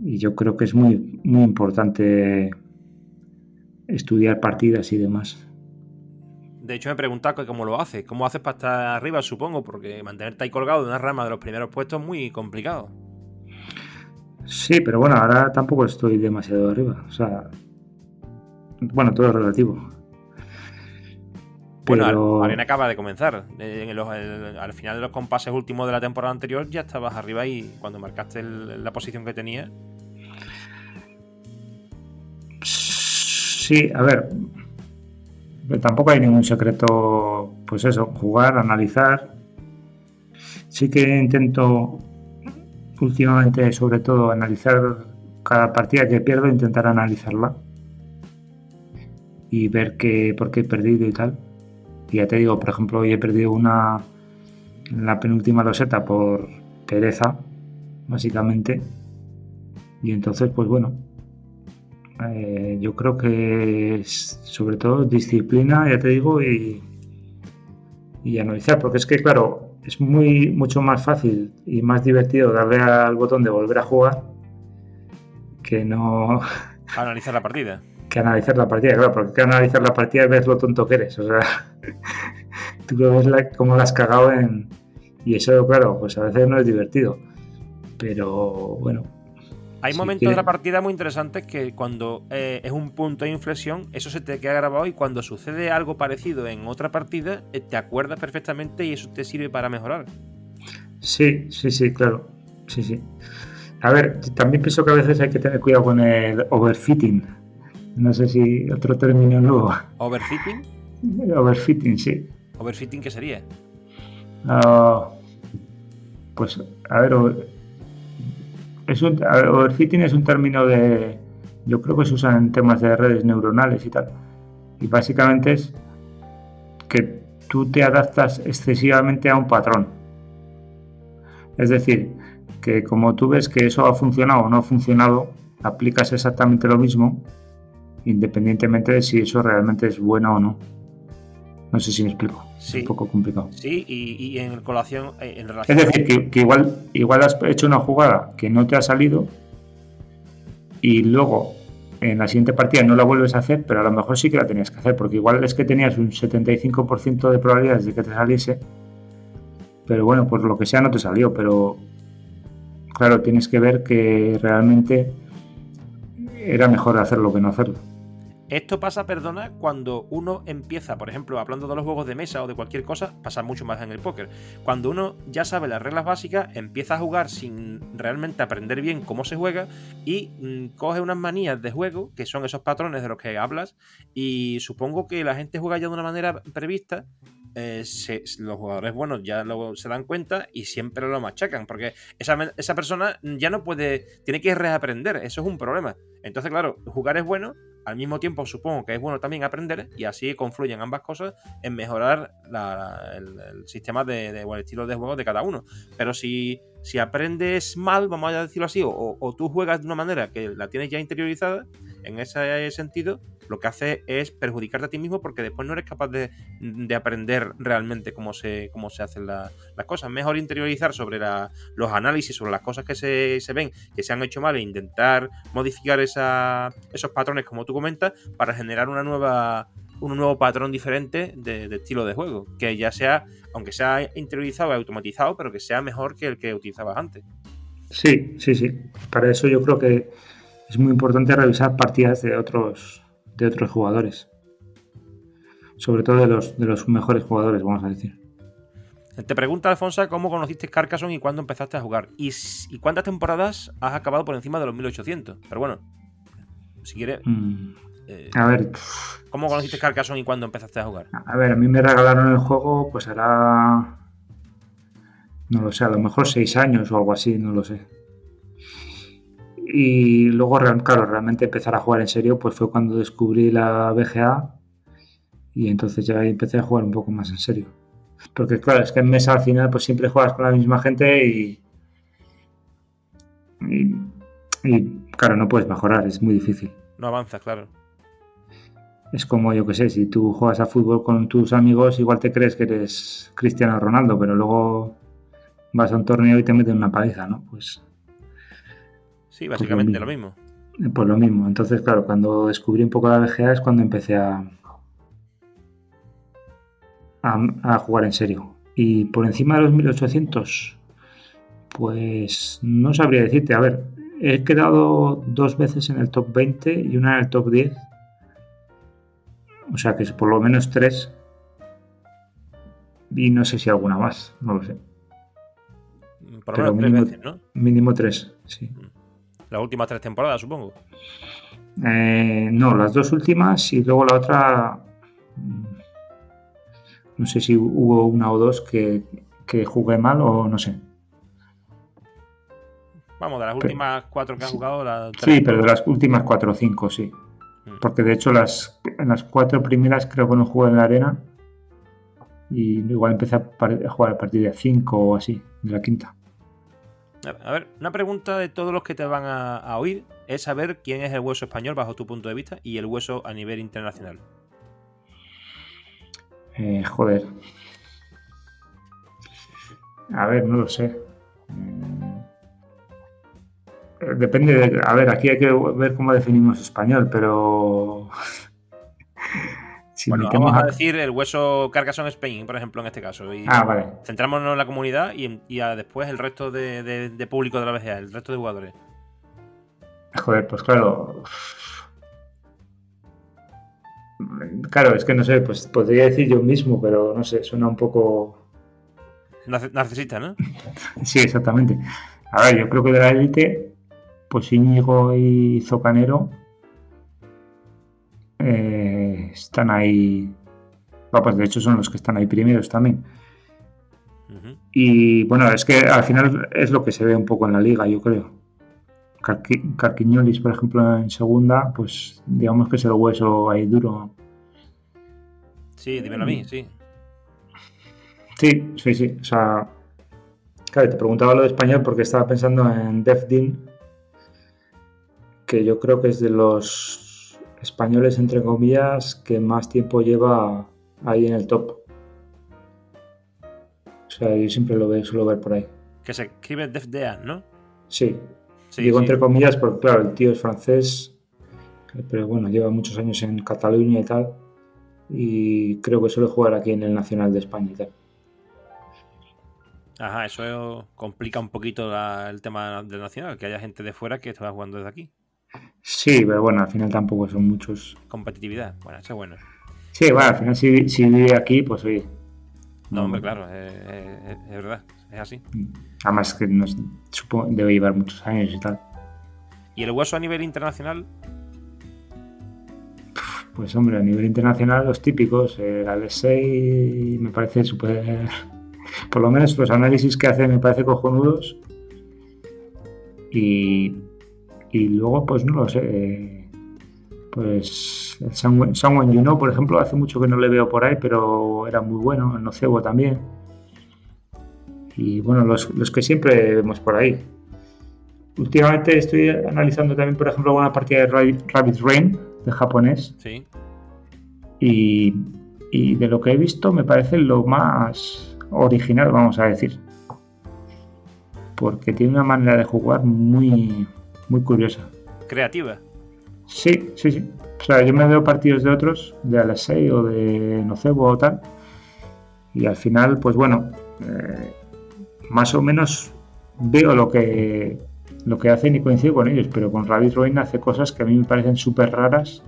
Y yo creo que es muy, muy importante estudiar partidas y demás. De hecho, me preguntaba cómo lo haces. ¿Cómo haces para estar arriba, supongo? Porque mantenerte ahí colgado de una rama de los primeros puestos es muy complicado. Sí, pero bueno, ahora tampoco estoy demasiado arriba. O sea, bueno, todo es relativo. Bueno, Arena acaba de comenzar. al final de los compases últimos de la temporada anterior ya estabas arriba y cuando marcaste la posición que tenía. Sí, a ver. Tampoco hay ningún secreto, pues eso, jugar, analizar. Sí que intento últimamente, sobre todo, analizar cada partida que pierdo, intentar analizarla y ver qué, por qué he perdido y tal. Y ya te digo, por ejemplo, hoy he perdido una la penúltima loseta por pereza, básicamente. Y entonces, pues bueno, eh, yo creo que es sobre todo disciplina, ya te digo, y, y analizar, porque es que, claro, es muy mucho más fácil y más divertido darle al botón de volver a jugar que no analizar la partida que analizar la partida, claro, porque que analizar la partida es ver lo tonto que eres, o sea, <laughs> tú ves la, cómo la has cagado en... Y eso, claro, pues a veces no es divertido, pero bueno. Hay momentos de la partida muy interesantes que cuando eh, es un punto de inflexión, eso se te queda grabado y cuando sucede algo parecido en otra partida, eh, te acuerdas perfectamente y eso te sirve para mejorar. Sí, sí, sí, claro. Sí, sí. A ver, también pienso que a veces hay que tener cuidado con el overfitting no sé si otro término nuevo. ¿Overfitting? Overfitting, sí. ¿Overfitting qué sería? Ah, pues, a ver, es un, overfitting es un término de. Yo creo que se usa en temas de redes neuronales y tal. Y básicamente es que tú te adaptas excesivamente a un patrón. Es decir, que como tú ves que eso ha funcionado o no ha funcionado, aplicas exactamente lo mismo independientemente de si eso realmente es bueno o no. No sé si me explico. Es un poco complicado. Sí, y, en colación, eh, en relación. Es decir, que, igual, igual has hecho una jugada que no te ha salido y luego en la siguiente partida no la vuelves a hacer, pero a lo mejor sí que la tenías que hacer, porque igual es que tenías un 75% de probabilidades de que te saliese, pero bueno, por lo que sea no te salió, pero claro, tienes que ver que realmente era mejor hacerlo que no hacerlo. Esto pasa, perdona, cuando uno empieza, por ejemplo, hablando de los juegos de mesa o de cualquier cosa, pasa mucho más en el póker. Cuando uno ya sabe las reglas básicas, empieza a jugar sin realmente aprender bien cómo se juega y mm, coge unas manías de juego, que son esos patrones de los que hablas, y supongo que la gente juega ya de una manera prevista eh, los jugadores buenos ya luego se dan cuenta y siempre lo machacan, porque esa, esa, persona ya no puede, tiene que reaprender, eso es un problema. Entonces, claro, jugar es bueno, al mismo tiempo supongo que es bueno también aprender y así confluyen ambas cosas en mejorar el, sistema de, o el estilo de juego de cada uno. Pero si, si aprendes mal, vamos a decirlo así, o, tú juegas de una manera que la tienes ya interiorizada, en ese sentido, lo que hace es perjudicarte a ti mismo porque después no eres capaz de, aprender realmente cómo se, cómo se hacen las cosas. Mejor interiorizar sobre los análisis, sobre las cosas que se, se, ven, que se han hecho mal e intentar modificar esa, esos patrones como tú comentas para generar una nueva un nuevo patrón diferente de, estilo de juego, que ya sea, aunque sea interiorizado y automatizado, pero que sea mejor que el que utilizabas antes. Sí, sí, sí. Para eso yo creo que es muy importante revisar partidas de otros, de otros jugadores. Sobre todo de los, de los mejores jugadores, vamos a decir. Te pregunta Alfonso cómo conociste Carcassonne y cuándo empezaste a jugar. ¿Y, y cuántas temporadas has acabado por encima de los 1800? Pero bueno, si quieres. Mm, Eh, A ver, ¿Cómo conociste Carcassonne y cuándo empezaste a jugar? a ver, a mí me regalaron el juego, pues hará. No lo sé, a lo mejor seis años o algo así, no lo sé. Y luego, claro, realmente empezar a jugar en serio, pues fue cuando descubrí la BGA y entonces ya empecé a jugar un poco más en serio. Porque claro, es que en mesa al final pues siempre juegas con la misma gente y, y, y, claro, no puedes mejorar, es muy difícil. No avanzas, claro. Es como, yo que sé, si tú juegas a fútbol con tus amigos, igual te crees que eres Cristiano Ronaldo, pero luego vas a un torneo y te meten una paliza, ¿no? Pues, Sí, básicamente lo mismo. mismo. pues lo mismo. Entonces, claro, cuando descubrí un poco la VGA es cuando empecé a, a, a jugar en serio. Y por encima de los 1800, pues no sabría decirte. A ver, he quedado dos veces en el top 20 y una en el top 10. O sea que es por lo menos tres. Y no sé si alguna más, no lo sé. Por Pero lo menos tres mínimo- veces, ¿no? Mínimo tres, sí. Las últimas tres temporadas, supongo. Eh, no, las dos últimas y luego la otra. mm, No sé si hubo una o dos que, que jugué mal o no sé. Vamos, de las Pero- últimas cuatro que has jugado, las Sí, pero de las últimas cuatro o cinco, sí. Mm. Porque de hecho las, en las cuatro primeras creo que no jugué en la arena. Y igual empecé a jugar a partir de cinco o así, de la quinta. A ver, una pregunta de todos los que te van a, oír es saber quién es el hueso español bajo tu punto de vista y el hueso a nivel internacional. Eh, joder. A ver, no lo sé. Eh, Depende de. A ver, aquí hay que ver cómo definimos español, pero. <laughs> si bueno, vamos a a- decir el hueso Carcassonne Spain, por ejemplo, en este caso. Y Ah, vale. centrámonos en la comunidad y, y a después el resto de, de- de público de la BGA, el resto de jugadores. Joder, pues claro. Claro, es que no sé, pues podría decir yo mismo, pero no sé, suena un poco. Narc- Narcisista, ¿no? <laughs> Sí, exactamente. A ver, yo creo que de la élite, pues Íñigo y Zocanero eh, están ahí. Pues de hecho son los que están ahí primeros también. Y bueno, es que al final es lo que se ve un poco en la liga, yo creo. Carqui- Carquiñolis, por ejemplo, en segunda, pues digamos que es el hueso ahí duro. Sí, dímelo a mí, sí. Sí, sí, sí. O sea, claro, te preguntaba lo de español porque estaba pensando en Defdin, que yo creo que es de los españoles, entre comillas, que más tiempo lleva ahí en el top. O sea, yo siempre lo veo, suelo ver por ahí. Que se escribe Def Dean, ¿no? Sí, Sí, digo sí. entre comillas porque, claro, el tío es francés, pero bueno, lleva muchos años en Cataluña y tal. Y creo que suele jugar aquí en el Nacional de España y tal. Ajá, eso complica un poquito la- el tema del nacional, que haya gente de fuera que está jugando desde aquí. Sí, pero bueno, al final tampoco son muchos. Competitividad, bueno, eso es bueno. Sí, bueno, al final si, si vive aquí, pues oye. No, hombre, claro, es, es- es verdad, es así. Además que nos, supongo debe llevar muchos años y tal. ¿Y el hueso a nivel internacional? Pues hombre, a nivel internacional los típicos, el Alexei me parece súper... Por lo menos los análisis que hace me parece cojonudos. Y, y luego, pues no lo sé. Pues el Someone Someone You Know, por ejemplo, hace mucho que no le veo por ahí, pero era muy bueno. El Nocebo también. Y bueno, los, los que siempre vemos por ahí. Últimamente estoy analizando también, por ejemplo, una partida de Rabbit Rabbit Rain de japonés. Sí. Y, y de lo que he visto me parece lo más original, vamos a decir. Porque tiene una manera de jugar muy, muy curiosa. Creativa. Sí, sí, sí. O sea, yo me veo partidos de otros, de Alexei o de Nocebo o tal. Y al final, pues bueno, eh, más o menos veo lo que, lo que hacen y coincido con ellos. Pero con Rabbit Ruin hace cosas que a mí me parecen súper raras.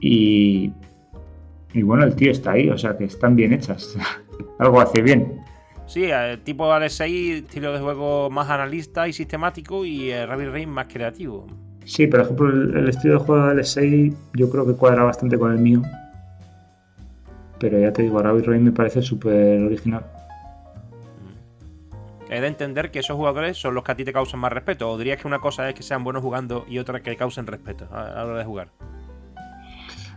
Y, y bueno, el tío está ahí, o sea que están bien hechas. <laughs> Algo hace bien. Sí, eh, tipo Alexei, estilo de juego más analista y sistemático y eh, Rabbit Rain más creativo. Sí, por ejemplo, el, estilo de juego del 6 yo creo que cuadra bastante con el mío. Pero ya te digo, Rabbit Rain me parece súper original. He de entender que esos jugadores son los que a ti te causan más respeto. ¿O dirías que una cosa es que sean buenos jugando y otra que causen respeto a la hora de jugar?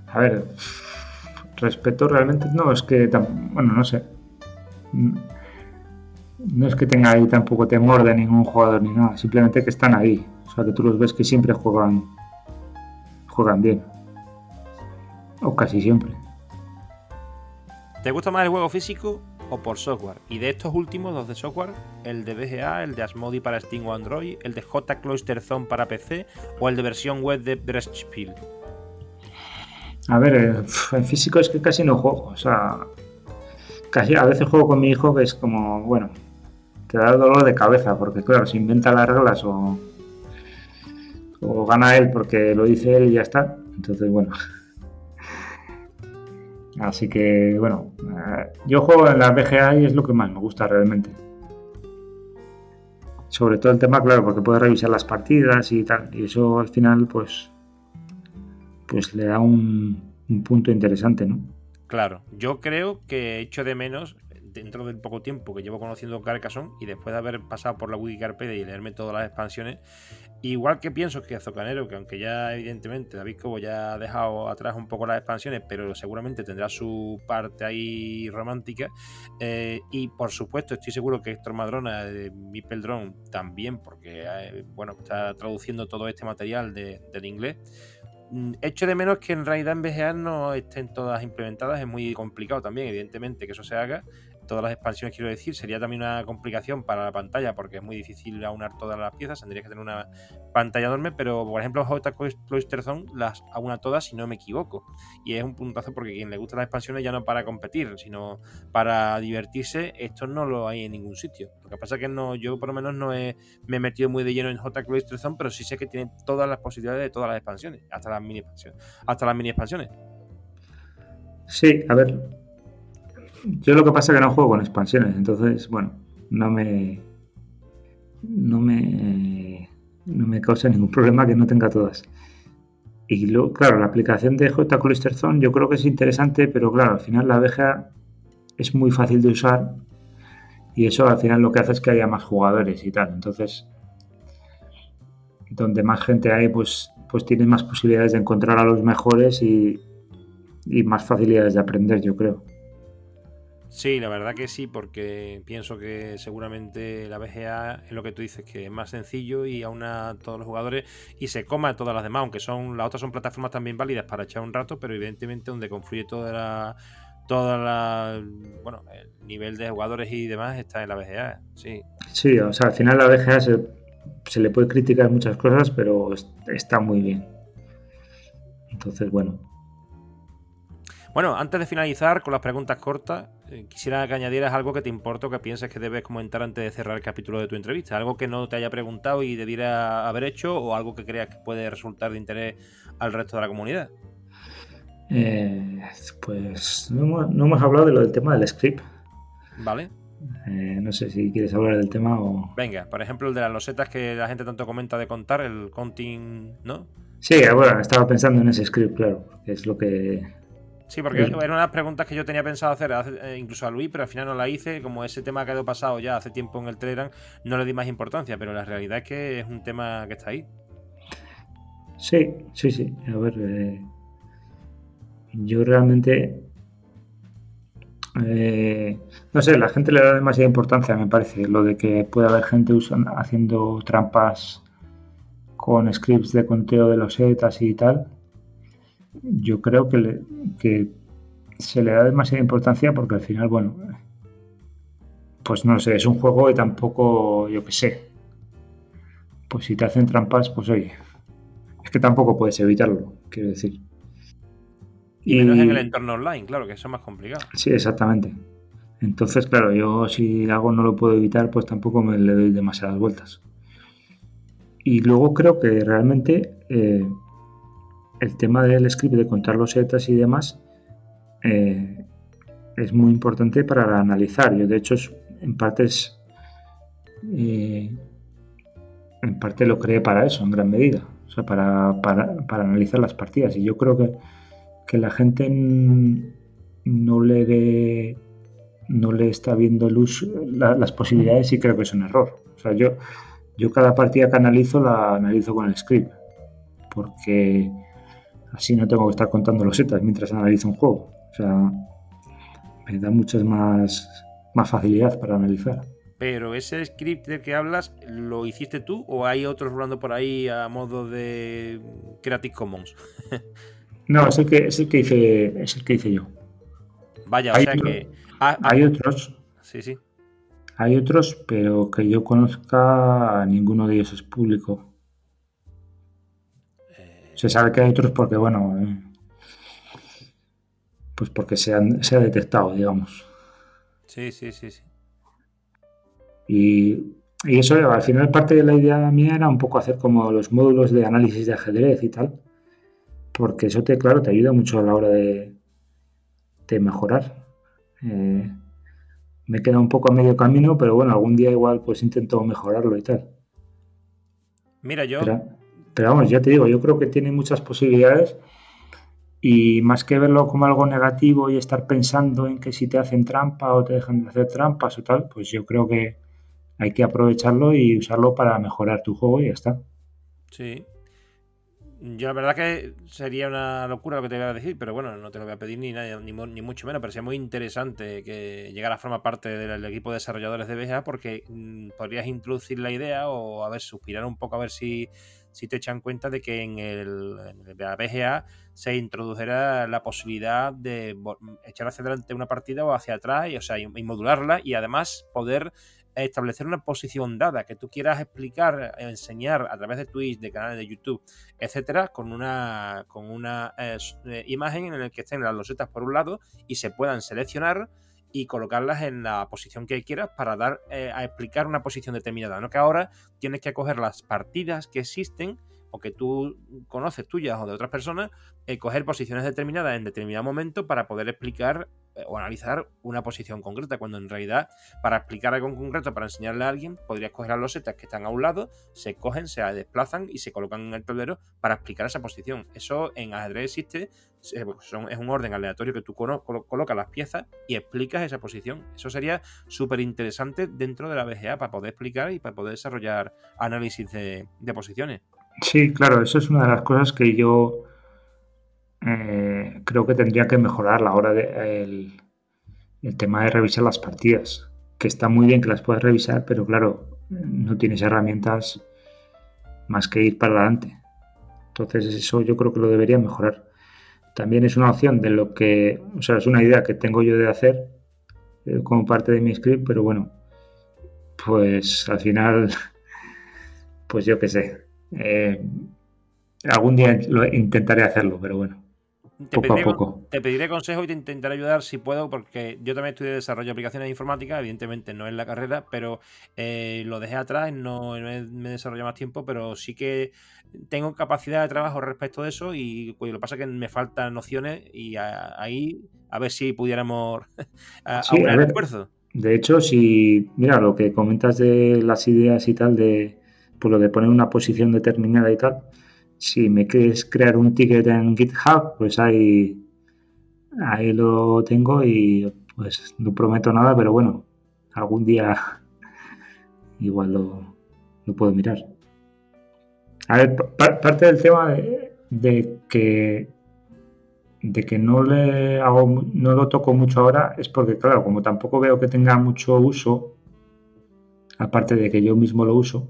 A ver, respeto realmente no, es que, bueno, no sé. No es que tenga ahí tampoco temor de ningún jugador ni nada, simplemente que están ahí. O sea, que tú los ves que siempre juegan, juegan bien. O casi siempre. ¿Te gusta más el juego físico o por software? Y de estos últimos, dos de software, el de BGA, el de Asmodi para Steam o Android, el de J Zone para PC o el de versión web de Breastspiel. A ver, eh, en físico es que casi no juego. O sea, casi a veces juego con mi hijo que es como, bueno, te da dolor de cabeza porque, claro, se inventa las reglas o, o gana él porque lo dice él y ya está. Entonces, bueno. Así que, bueno, eh, yo juego en la BGA y es lo que más me gusta realmente. Sobre todo el tema, claro, porque puedes revisar las partidas y tal. Y eso al final, pues, pues le da un, punto interesante, ¿no? Claro, yo creo que echo de menos dentro del poco tiempo que llevo conociendo Carcassonne y después de haber pasado por la Wikipedia y leerme todas las expansiones, igual que pienso que Azocanero, que aunque ya evidentemente David Cobo ya ha dejado atrás un poco las expansiones, pero seguramente tendrá su parte ahí romántica, eh, y por supuesto estoy seguro que Héctor Madrona de Mipel Drone también, porque eh, bueno, está traduciendo todo este material del inglés, Mm, echo de menos que en realidad en BGA no estén todas implementadas, es muy complicado también, evidentemente, que eso se haga, todas las expansiones, quiero decir, sería también una complicación para la pantalla porque es muy difícil aunar todas las piezas, tendría que tener una pantalla enorme, pero por ejemplo J Cloister Zone las aúna todas si no me equivoco. Y es un puntazo porque quien le gusta las expansiones ya no para competir, sino para divertirse, esto no lo hay en ningún sitio. Lo que pasa es que no, yo por lo menos no he, me he metido muy de lleno en J Cloister Zone, pero sí sé que tiene todas las posibilidades de todas las expansiones, hasta las mini expansiones. Hasta las mini expansiones. Sí, a ver, yo lo que pasa es que no juego con expansiones, entonces, bueno, no me. No me. No me causa ningún problema que no tenga todas. Y luego, claro, la aplicación de J Zone yo creo que es interesante, pero claro, al final la abeja es muy fácil de usar y eso al final lo que hace es que haya más jugadores y tal. Entonces, donde más gente hay, pues, pues tienes más posibilidades de encontrar a los mejores y, y más facilidades de aprender, yo creo. Sí, la verdad que sí, porque pienso que seguramente la BGA es lo que tú dices, que es más sencillo y aúna a todos los jugadores y se coma a todas las demás, aunque son las otras son plataformas también válidas para echar un rato, pero evidentemente donde confluye toda la toda la bueno, el nivel de jugadores y demás está en la BGA, sí. Sí, o sea, al final la BGA se, se le puede criticar muchas cosas, pero está muy bien. Entonces, bueno, bueno, antes de finalizar con las preguntas cortas, quisiera que añadieras algo que te importa o que pienses que debes comentar antes de cerrar el capítulo de tu entrevista. Algo que no te haya preguntado y debiera haber hecho o algo que creas que puede resultar de interés al resto de la comunidad. Eh, pues no hemos, hablado de lo del tema del script. Vale. Eh, no sé si quieres hablar del tema o. Venga, por ejemplo, el de las losetas que la gente tanto comenta de contar, el counting, ¿no? Sí, bueno, estaba pensando en ese script, claro, que es lo que Sí, porque era una de las preguntas que yo tenía pensado hacer eh, incluso a Luis, pero al final no la hice. Como ese tema ha quedado pasado ya hace tiempo en el Telegram, no le di más importancia, pero la realidad es que es un tema que está ahí. Sí, sí, sí. A ver, eh, yo realmente. Eh, no sé, la gente le da demasiada importancia, me parece, lo de que puede haber gente usando, haciendo trampas con scripts de conteo de los setas y tal yo creo que, que se le da demasiada importancia porque al final, bueno, pues no sé, es un juego y tampoco, yo qué sé, pues si te hacen trampas, pues oye, es que tampoco puedes evitarlo, quiero decir. Y menos en el entorno online, claro, que eso es más complicado. Sí, exactamente. Entonces, claro, yo si algo no lo puedo evitar, pues tampoco me le doy demasiadas vueltas. Y luego creo que realmente eh, el tema del script de contar los setas y demás eh, es muy importante para analizar. Yo, de hecho, en parte eh, en parte lo creé para eso, en gran medida. O sea, para, analizar las partidas. Y yo creo que, que la gente no le ve, no le está viendo luz las posibilidades y creo que es un error. O sea, yo, yo cada partida que analizo la analizo con el script, porque así no tengo que estar contando los setas mientras analizo un juego. O sea, me da muchas más, más facilidad para analizar. Pero ese script del que hablas, ¿lo hiciste tú o hay otros rolando por ahí a modo de Creative Commons? <laughs> no, es el que, es el que hice, es el que hice yo. Vaya, o sea que. hay otros. Sí, sí. Hay otros, pero que yo conozca, ninguno de ellos es público. Se sabe que hay otros porque, bueno, eh, pues porque se, se ha detectado, digamos. Sí, sí, sí, sí. Y, y, eso, al final, parte de la idea mía era un poco hacer como los módulos de análisis de ajedrez y tal, porque eso te, claro, te ayuda mucho a la hora de, de mejorar. Eh, me queda un poco a medio camino, pero bueno, algún día igual pues intento mejorarlo y tal. Mira, yo... Pero, vamos, ya te digo, yo creo que tiene muchas posibilidades y más que verlo como algo negativo y estar pensando en que si te hacen trampa o te dejan de hacer trampas o tal, pues yo creo que hay que aprovecharlo y usarlo para mejorar tu juego y ya está. Sí, yo la verdad que sería una locura lo que te voy a decir, pero bueno, no te lo voy a pedir ni, ni, ni mucho menos, pero sería muy interesante que llegara a formar parte del, equipo de desarrolladores de BGA porque mm, podrías introducir la idea o a ver, suspirar un poco a ver si, si te echan cuenta de que en el, en BGA se introdujera la posibilidad de echar hacia adelante una partida o hacia atrás, y, o sea, y modularla y además poder establecer una posición dada que tú quieras explicar, enseñar a través de Twitch, de canales de YouTube, etcétera, con una, con una eh, eh, imagen en la que estén las losetas por un lado y se puedan seleccionar y colocarlas en la posición que quieras para dar eh, a explicar una posición determinada. No que ahora tienes que coger las partidas que existen o que tú conoces tuyas o de otras personas, coger posiciones determinadas en determinado momento para poder explicar eh, o analizar una posición concreta, cuando en realidad para explicar algo en concreto, para enseñarle a alguien, podrías coger las losetas que están a un lado, se cogen, se desplazan y se colocan en el tablero para explicar esa posición. Eso en ajedrez existe, es un orden aleatorio que tú colocas las piezas y explicas esa posición. Eso sería súper interesante dentro de la BGA para poder explicar y para poder desarrollar análisis de, posiciones. Sí, claro, eso es una de las cosas que yo eh, creo que tendría que mejorar la hora de el, tema de revisar las partidas. Que está muy bien que las puedas revisar, pero claro, no tienes herramientas más que ir para adelante. Entonces eso yo creo que lo debería mejorar. También es una opción de lo que, o sea, es una idea que tengo yo de hacer eh, como parte de mi script, pero bueno, pues al final, <laughs> pues yo qué sé. Eh, algún día lo, intentaré hacerlo, pero bueno. Te, pediré, poco. te pediré consejo y te intentaré ayudar si puedo, porque yo también estudié desarrollo de aplicaciones informáticas, evidentemente no en la carrera, pero eh, lo dejé atrás, no, me he desarrollado más tiempo, pero sí que tengo capacidad de trabajo respecto de eso y pues, lo que pasa es que me faltan nociones y ahí a ver si pudiéramos <laughs> a, esfuerzo. De hecho, si, mira, lo que comentas de las ideas y tal, de pues lo de poner una posición determinada y tal, si me quieres crear un ticket en GitHub, pues ahí, ahí lo tengo y pues no prometo nada, pero bueno, algún día <laughs> igual lo, puedo mirar. A ver, parte del tema de, que de que no le hago no lo toco mucho ahora es porque claro como tampoco veo que tenga mucho uso aparte de que yo mismo lo uso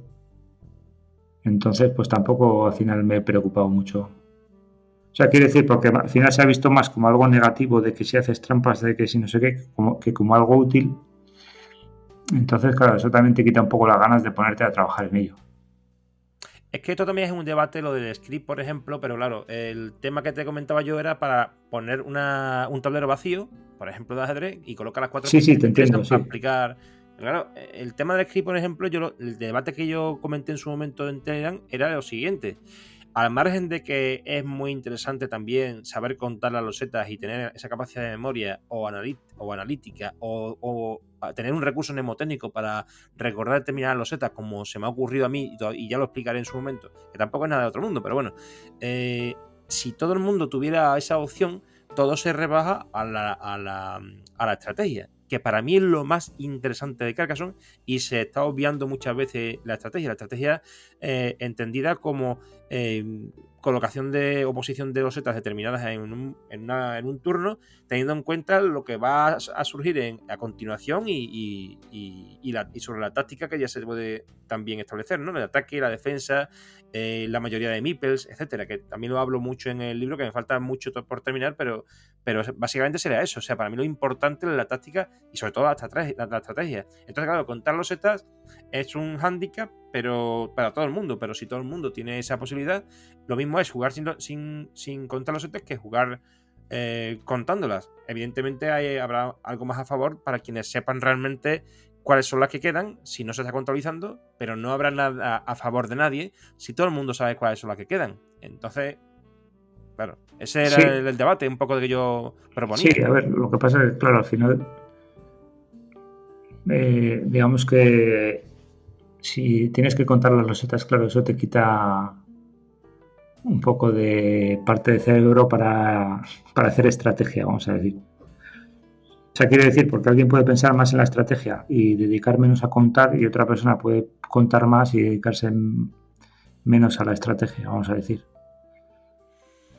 entonces, pues tampoco al final me he preocupado mucho. O sea, quiere decir, porque al final se ha visto más como algo negativo de que si haces trampas, de que si no sé qué, como, que como algo útil. Entonces, claro, eso también te quita un poco las ganas de ponerte a trabajar en ello. Es que esto también es un debate, lo del script, por ejemplo, pero claro, el tema que te comentaba yo era para poner un tablero vacío, por ejemplo, de ajedrez, y colocar las cuatro sí, sí, te entiendo, para explicar Claro, el tema del script, por ejemplo, yo el debate que yo comenté en su momento en Telegram era lo siguiente. al margen de que es muy interesante también saber contar las losetas y tener esa capacidad de memoria o, o analítica o, tener un recurso mnemotécnico para recordar determinadas losetas como se me ha ocurrido a mí y ya lo explicaré en su momento, que tampoco es nada de otro mundo, pero bueno, eh, si todo el mundo tuviera esa opción, todo se rebaja a la, a la, a la estrategia que para mí es lo más interesante de Carcassonne y se está obviando muchas veces la estrategia. La estrategia eh, entendida como eh, colocación de oposición de losetas determinadas en un, en, un, turno, teniendo en cuenta lo que va a surgir en, a continuación y, sobre la táctica que ya se puede también establecer, ¿no? El ataque, la defensa, eh, la mayoría de meeples, etcétera, que también lo hablo mucho en el libro, que me falta mucho por terminar, pero, pero básicamente sería eso. O sea, para mí lo importante es la táctica y sobre todo la, la estrategia. Entonces, claro, contar losetas es un hándicap, pero para todo el mundo. Pero si todo el mundo tiene esa posibilidad, lo mismo es jugar sin, sin, contar los setes que jugar eh, contándolas. Evidentemente hay, habrá algo más a favor para quienes sepan realmente cuáles son las que quedan si no se está contabilizando, pero no habrá nada a favor de nadie si todo el mundo sabe cuáles son las que quedan. Entonces, claro, ese era el, debate un poco de que yo proponía. Sí, a ver, lo que pasa es que, claro, al final, eh, digamos que si tienes que contar las losetas, claro, eso te quita un poco de parte de cerebro para, hacer estrategia, vamos a decir. O sea, quiere decir, porque alguien puede pensar más en la estrategia y dedicar menos a contar y otra persona puede contar más y dedicarse menos a la estrategia, vamos a decir.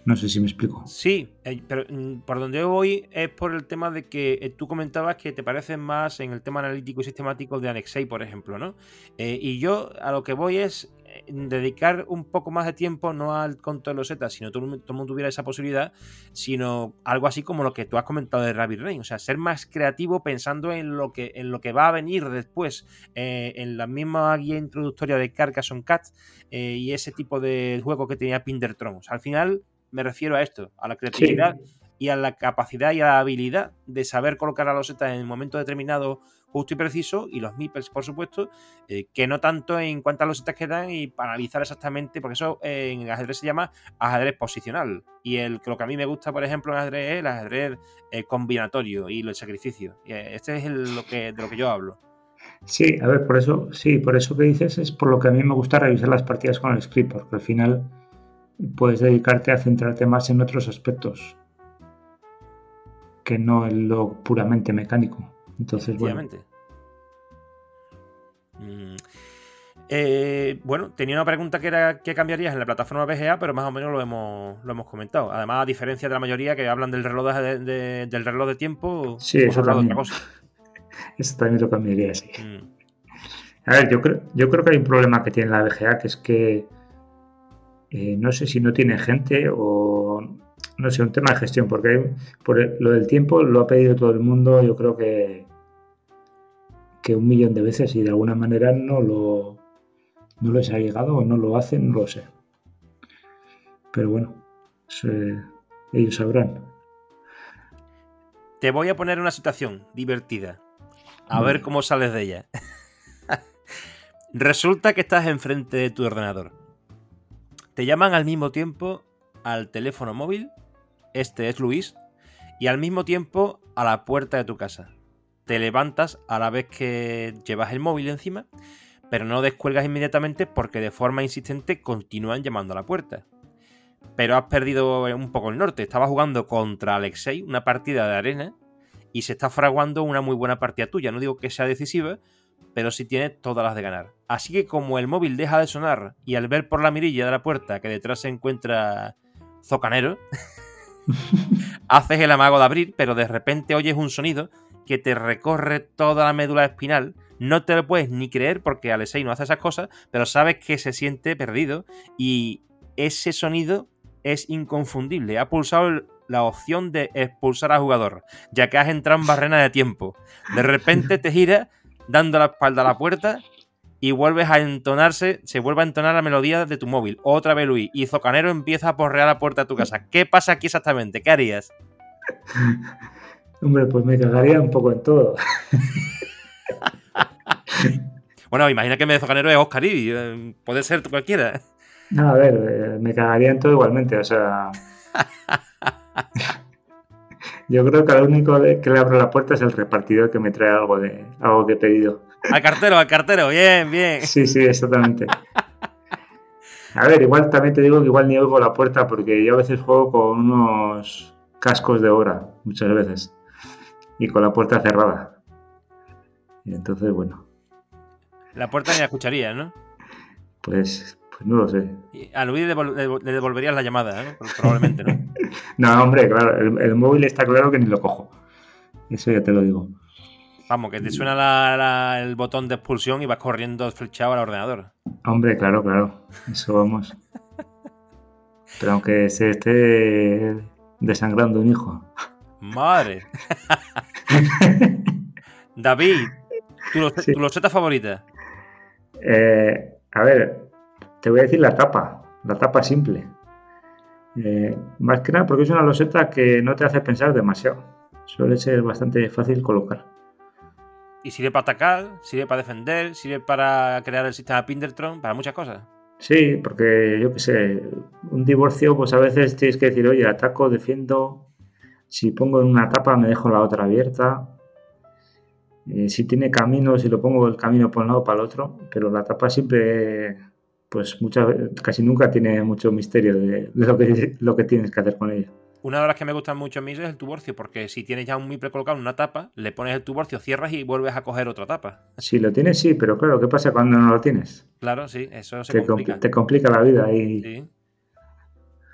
No sé si me explico. Sí, eh, pero mm, por donde voy es por el tema de que eh, tú comentabas que te pareces más en el tema analítico y sistemático de Annexei, por ejemplo, ¿no? Eh, y yo a lo que voy es dedicar un poco más de tiempo no al conto de los setas, sino todo, el mundo tuviera esa posibilidad, sino algo así como lo que tú has comentado de Rabbit Rain, o sea, ser más creativo pensando en lo que, en lo que va a venir después, en la misma guía introductoria de Carcassonne Cat y ese tipo de juego que tenía Pindertron. al final me refiero a esto, a la creatividad y a la capacidad y a la habilidad de saber colocar a los setas en el momento determinado, justo y preciso, y los meeples, por supuesto, eh, que no tanto en cuántas losetas quedan y para analizar exactamente, porque eso en ajedrez se llama ajedrez posicional. Y el, lo que a mí me gusta, por ejemplo, en ajedrez es el ajedrez eh, combinatorio y el sacrificio. Eh, este es lo que, de lo que yo hablo. Sí, a ver, por eso, sí, por eso que dices es por lo que a mí me gusta revisar las partidas con el script, porque al final puedes dedicarte a centrarte más en otros aspectos que no en lo puramente mecánico. Entonces, bueno. Mm. Eh, bueno, tenía una pregunta que era qué cambiarías en la plataforma VGA, pero más o menos lo hemos, lo hemos comentado. Además, a diferencia de la mayoría que hablan del reloj de, del reloj de tiempo, sí, eso también. Otra cosa. eso también lo cambiaría, sí. Mm. A ver, yo creo, yo creo que hay un problema que tiene la VGA, que es que eh, no sé si no tiene gente o no sé, un tema de gestión, porque por lo del tiempo lo ha pedido todo el mundo, yo creo que, que un millón de veces y de alguna manera no lo no les ha llegado o no lo hacen, no lo sé. Pero bueno, ellos sabrán. Te voy a poner una situación divertida. A ver cómo sales de ella. <laughs> Resulta que estás enfrente de tu ordenador te llaman al mismo tiempo al teléfono móvil, este es Luis, y al mismo tiempo a la puerta de tu casa. Te levantas a la vez que llevas el móvil encima, pero no descuelgas inmediatamente porque de forma insistente continúan llamando a la puerta. Pero has perdido un poco el norte. Estaba jugando contra Alexei una partida de arena y se está fraguando una muy buena partida tuya. No digo que sea decisiva, pero sí tiene todas las de ganar. Así que como el móvil deja de sonar y al ver por la mirilla de la puerta que detrás se encuentra Zocanero, <laughs> haces el amago de abrir, pero de repente oyes un sonido que te recorre toda la médula espinal. No te lo puedes ni creer porque Alexei no hace esas cosas, pero sabes que se siente perdido y ese sonido es inconfundible. Ha pulsado la opción de expulsar al jugador, ya que has entrado en barrena de tiempo. De repente te gira dando la espalda a la puerta y vuelves a entonarse, se vuelve a entonar la melodía de tu móvil. Otra vez Luis. Y Zocanero empieza a porrear la puerta de tu casa. ¿Qué pasa aquí exactamente? ¿Qué harías? <laughs> Hombre, pues me cagaría un poco en todo. <laughs> bueno, imagina que me de Zocanero es Oscar y eh, puede ser cualquiera. No, a ver, eh, me cagaría en todo igualmente, o sea. <laughs> Yo creo que lo único que le abro la puerta es el repartidor que me trae algo de algo que he pedido. Al cartero, al cartero, bien, bien. Sí, sí, exactamente. A ver, igual también te digo que igual ni oigo la puerta porque yo a veces juego con unos cascos de hora, muchas veces, y con la puerta cerrada. Y entonces, bueno. La puerta ni la escucharía, ¿no? Pues, pues no lo sé. a Luis le, devolverías la llamada, ¿no? Probablemente, ¿no? <laughs> no, hombre, claro, el, móvil está claro que ni lo cojo. Eso ya te lo digo. Vamos, que te suena el botón de expulsión y vas corriendo flechado al ordenador. Hombre, claro, claro. Eso vamos. <laughs> Pero aunque se esté desangrando un hijo. Madre. <laughs> David, ¿tu, loseta favorita? Eh, a ver, te voy a decir la tapa, la tapa simple. Eh, más que nada porque es una loseta que no te hace pensar demasiado. Suele ser bastante fácil colocar. Y sirve para atacar, sirve para defender, sirve para crear el sistema Pindertron, para muchas cosas. Sí, porque yo qué sé, un divorcio, pues a veces tienes que decir, oye, ataco, defiendo. Si pongo en una tapa, me dejo la otra abierta. Eh, si tiene camino, si lo pongo el camino por un lado para el otro. Pero la tapa siempre, pues muchas casi nunca tiene mucho misterio de, lo, que, lo que tienes que hacer con ella. Una de las que me gustan mucho a mí es el tuborcio, porque si tienes ya un MIPRE colocado en una tapa, le pones el tuborcio, cierras y vuelves a coger otra tapa. Si lo tienes, sí, pero claro, ¿qué pasa cuando no lo tienes? Claro, sí, eso se te complica. te complica la vida y... Sí.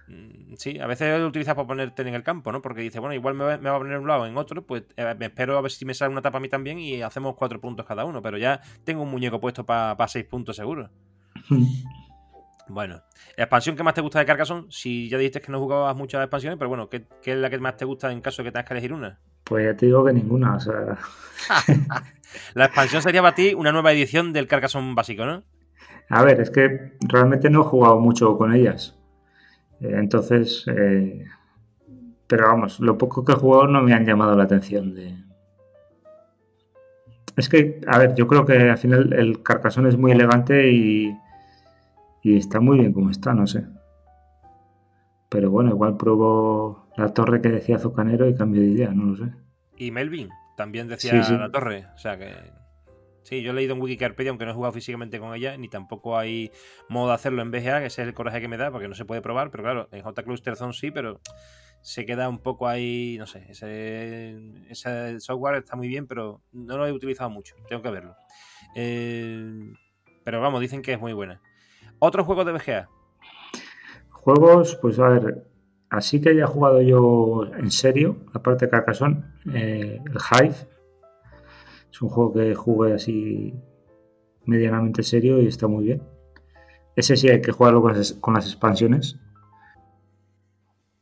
Mm, sí, a veces lo utilizas para ponerte en el campo, ¿no? Porque dice, bueno, igual me va, a poner en un lado en otro, pues eh, me espero a ver si me sale una tapa a mí también y hacemos cuatro puntos cada uno, pero ya tengo un muñeco puesto para seis puntos seguro. <laughs> Bueno, expansión que más te gusta de Carcassonne? Si ya dijiste que no jugabas muchas expansiones, pero bueno, ¿qué, es la que más te gusta en caso de que tengas que elegir una? Pues ya te digo que ninguna, o sea... <laughs> <laughs> la expansión sería para ti una nueva edición del Carcassonne básico, ¿no? A ver, es que realmente no he jugado mucho con ellas. Eh, entonces, eh, pero vamos, lo poco que he jugado no me han llamado la atención de... Es que, a ver, yo creo que al final el Carcassonne es muy elegante y y está muy bien como está, no sé. Pero bueno, igual probó la torre que decía Zucanero y cambió de idea, no lo sé. Y Melvin también decía la torre. O sea que. Sí, yo he leído en Wikipedia, aunque no he jugado físicamente con ella, ni tampoco hay modo de hacerlo en BGA, que ese es el coraje que me da, porque no se puede probar. Pero claro, en J Cluster Zone sí, pero se queda un poco ahí, no sé, ese, ese software está muy bien, pero no lo he utilizado mucho, tengo que verlo. Eh, pero vamos, dicen que es muy buena. ¿Otro juego de BGA? Juegos, pues a ver, así que haya jugado yo en serio, aparte de Carcassonne, eh, el Hive. Es un juego que jugué así medianamente serio y está muy bien. Ese sí hay que jugarlo con las, expansiones.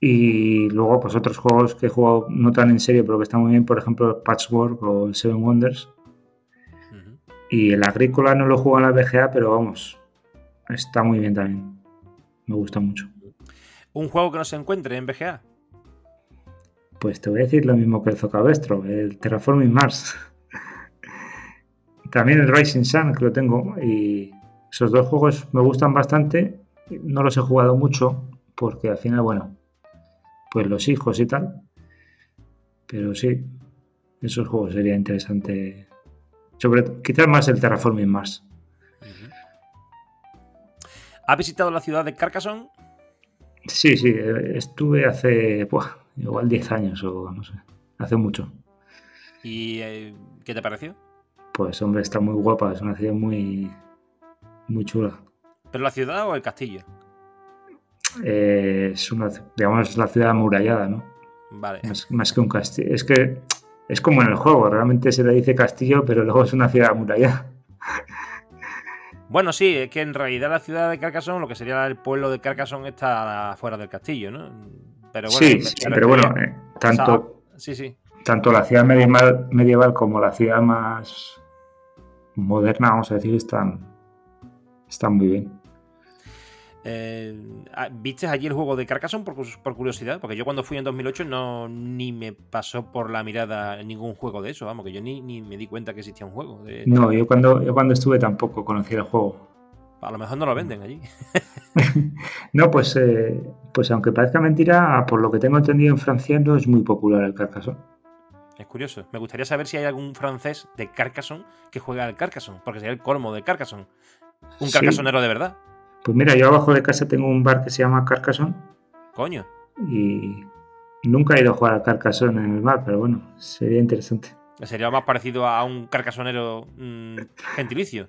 Y luego, pues otros juegos que he jugado no tan en serio, pero que están muy bien, por ejemplo, Patchwork o el Seven Wonders. Y el Agrícola no lo juego en la BGA, pero vamos, está muy bien también. Me gusta mucho. ¿Un juego que no se encuentre en BGA? Pues te voy a decir lo mismo que el Zocabestro, el Terraforming Mars. <laughs> También el Rising Sun, que lo tengo. Y esos dos juegos me gustan bastante. No los he jugado mucho, porque al final, bueno, pues los hijos y tal. Pero sí, esos juegos sería interesante. Sobre quizás más el Terraforming Mars. ¿Ha visitado la ciudad de Carcassonne? Sí, sí, estuve hace igual 10 años o no sé, hace mucho. ¿Y eh, qué te pareció? Pues hombre, está muy guapa, es una ciudad muy, muy chula. ¿Pero la ciudad o el castillo? Eh, es una, digamos, la ciudad amurallada, ¿no? Vale. Más, que un castillo. Es que es como en el juego, realmente se le dice castillo, pero luego es una ciudad amurallada. Bueno, sí, es que en realidad la ciudad de Carcassonne, lo que sería el pueblo de Carcassonne, está fuera del castillo, ¿no? Pero bueno, sí, pero, bueno, eh, tanto, sí, sí. tanto la ciudad medieval, medieval como la ciudad más moderna, vamos a decir, están, están muy bien. Eh, ah, ¿Viste allí el juego de Carcassonne por, curiosidad? Porque yo cuando fui en 2008 no ni me pasó por la mirada ningún juego de eso, vamos, que yo ni, me di cuenta que existía un juego. No, yo cuando, yo cuando estuve tampoco conocía el juego. A lo mejor no lo venden allí. <laughs> no, pues, eh, pues aunque parezca mentira, por lo que tengo entendido en Francia no es muy popular el Carcassonne. Es curioso. Me gustaría saber si hay algún francés de Carcassonne que juega al Carcassonne, porque sería el colmo de Carcassonne. Un carcasonero de verdad. Pues mira, yo abajo de casa tengo un bar que se llama Carcassonne. Coño. Y nunca he ido a jugar al Carcassonne en el bar, pero bueno, sería interesante. Sería más parecido a un carcasonero mm, <laughs> gentilicio.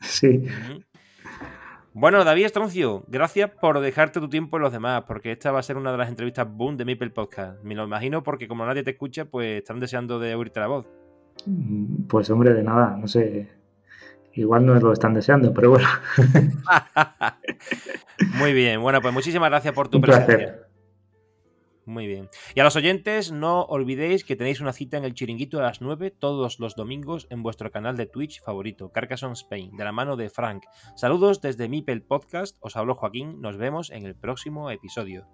Sí. Bueno, David Estroncio, gracias por dejarte tu tiempo en los demás, porque esta va a ser una de las entrevistas boom de Maple Podcast. Me lo imagino porque como nadie te escucha, pues están deseando de oírte la voz. Mm, pues hombre, de nada, no sé. Igual no lo están deseando, pero bueno. <laughs> Muy bien, bueno, pues muchísimas gracias por tu presencia. Muy bien. Y a los oyentes, no olvidéis que tenéis una cita en el chiringuito a las 9 todos los domingos en vuestro canal de Twitch favorito, Carcassonne Spain, de la mano de Frank. Saludos desde Mipel Podcast, os hablo Joaquín, nos vemos en el próximo episodio.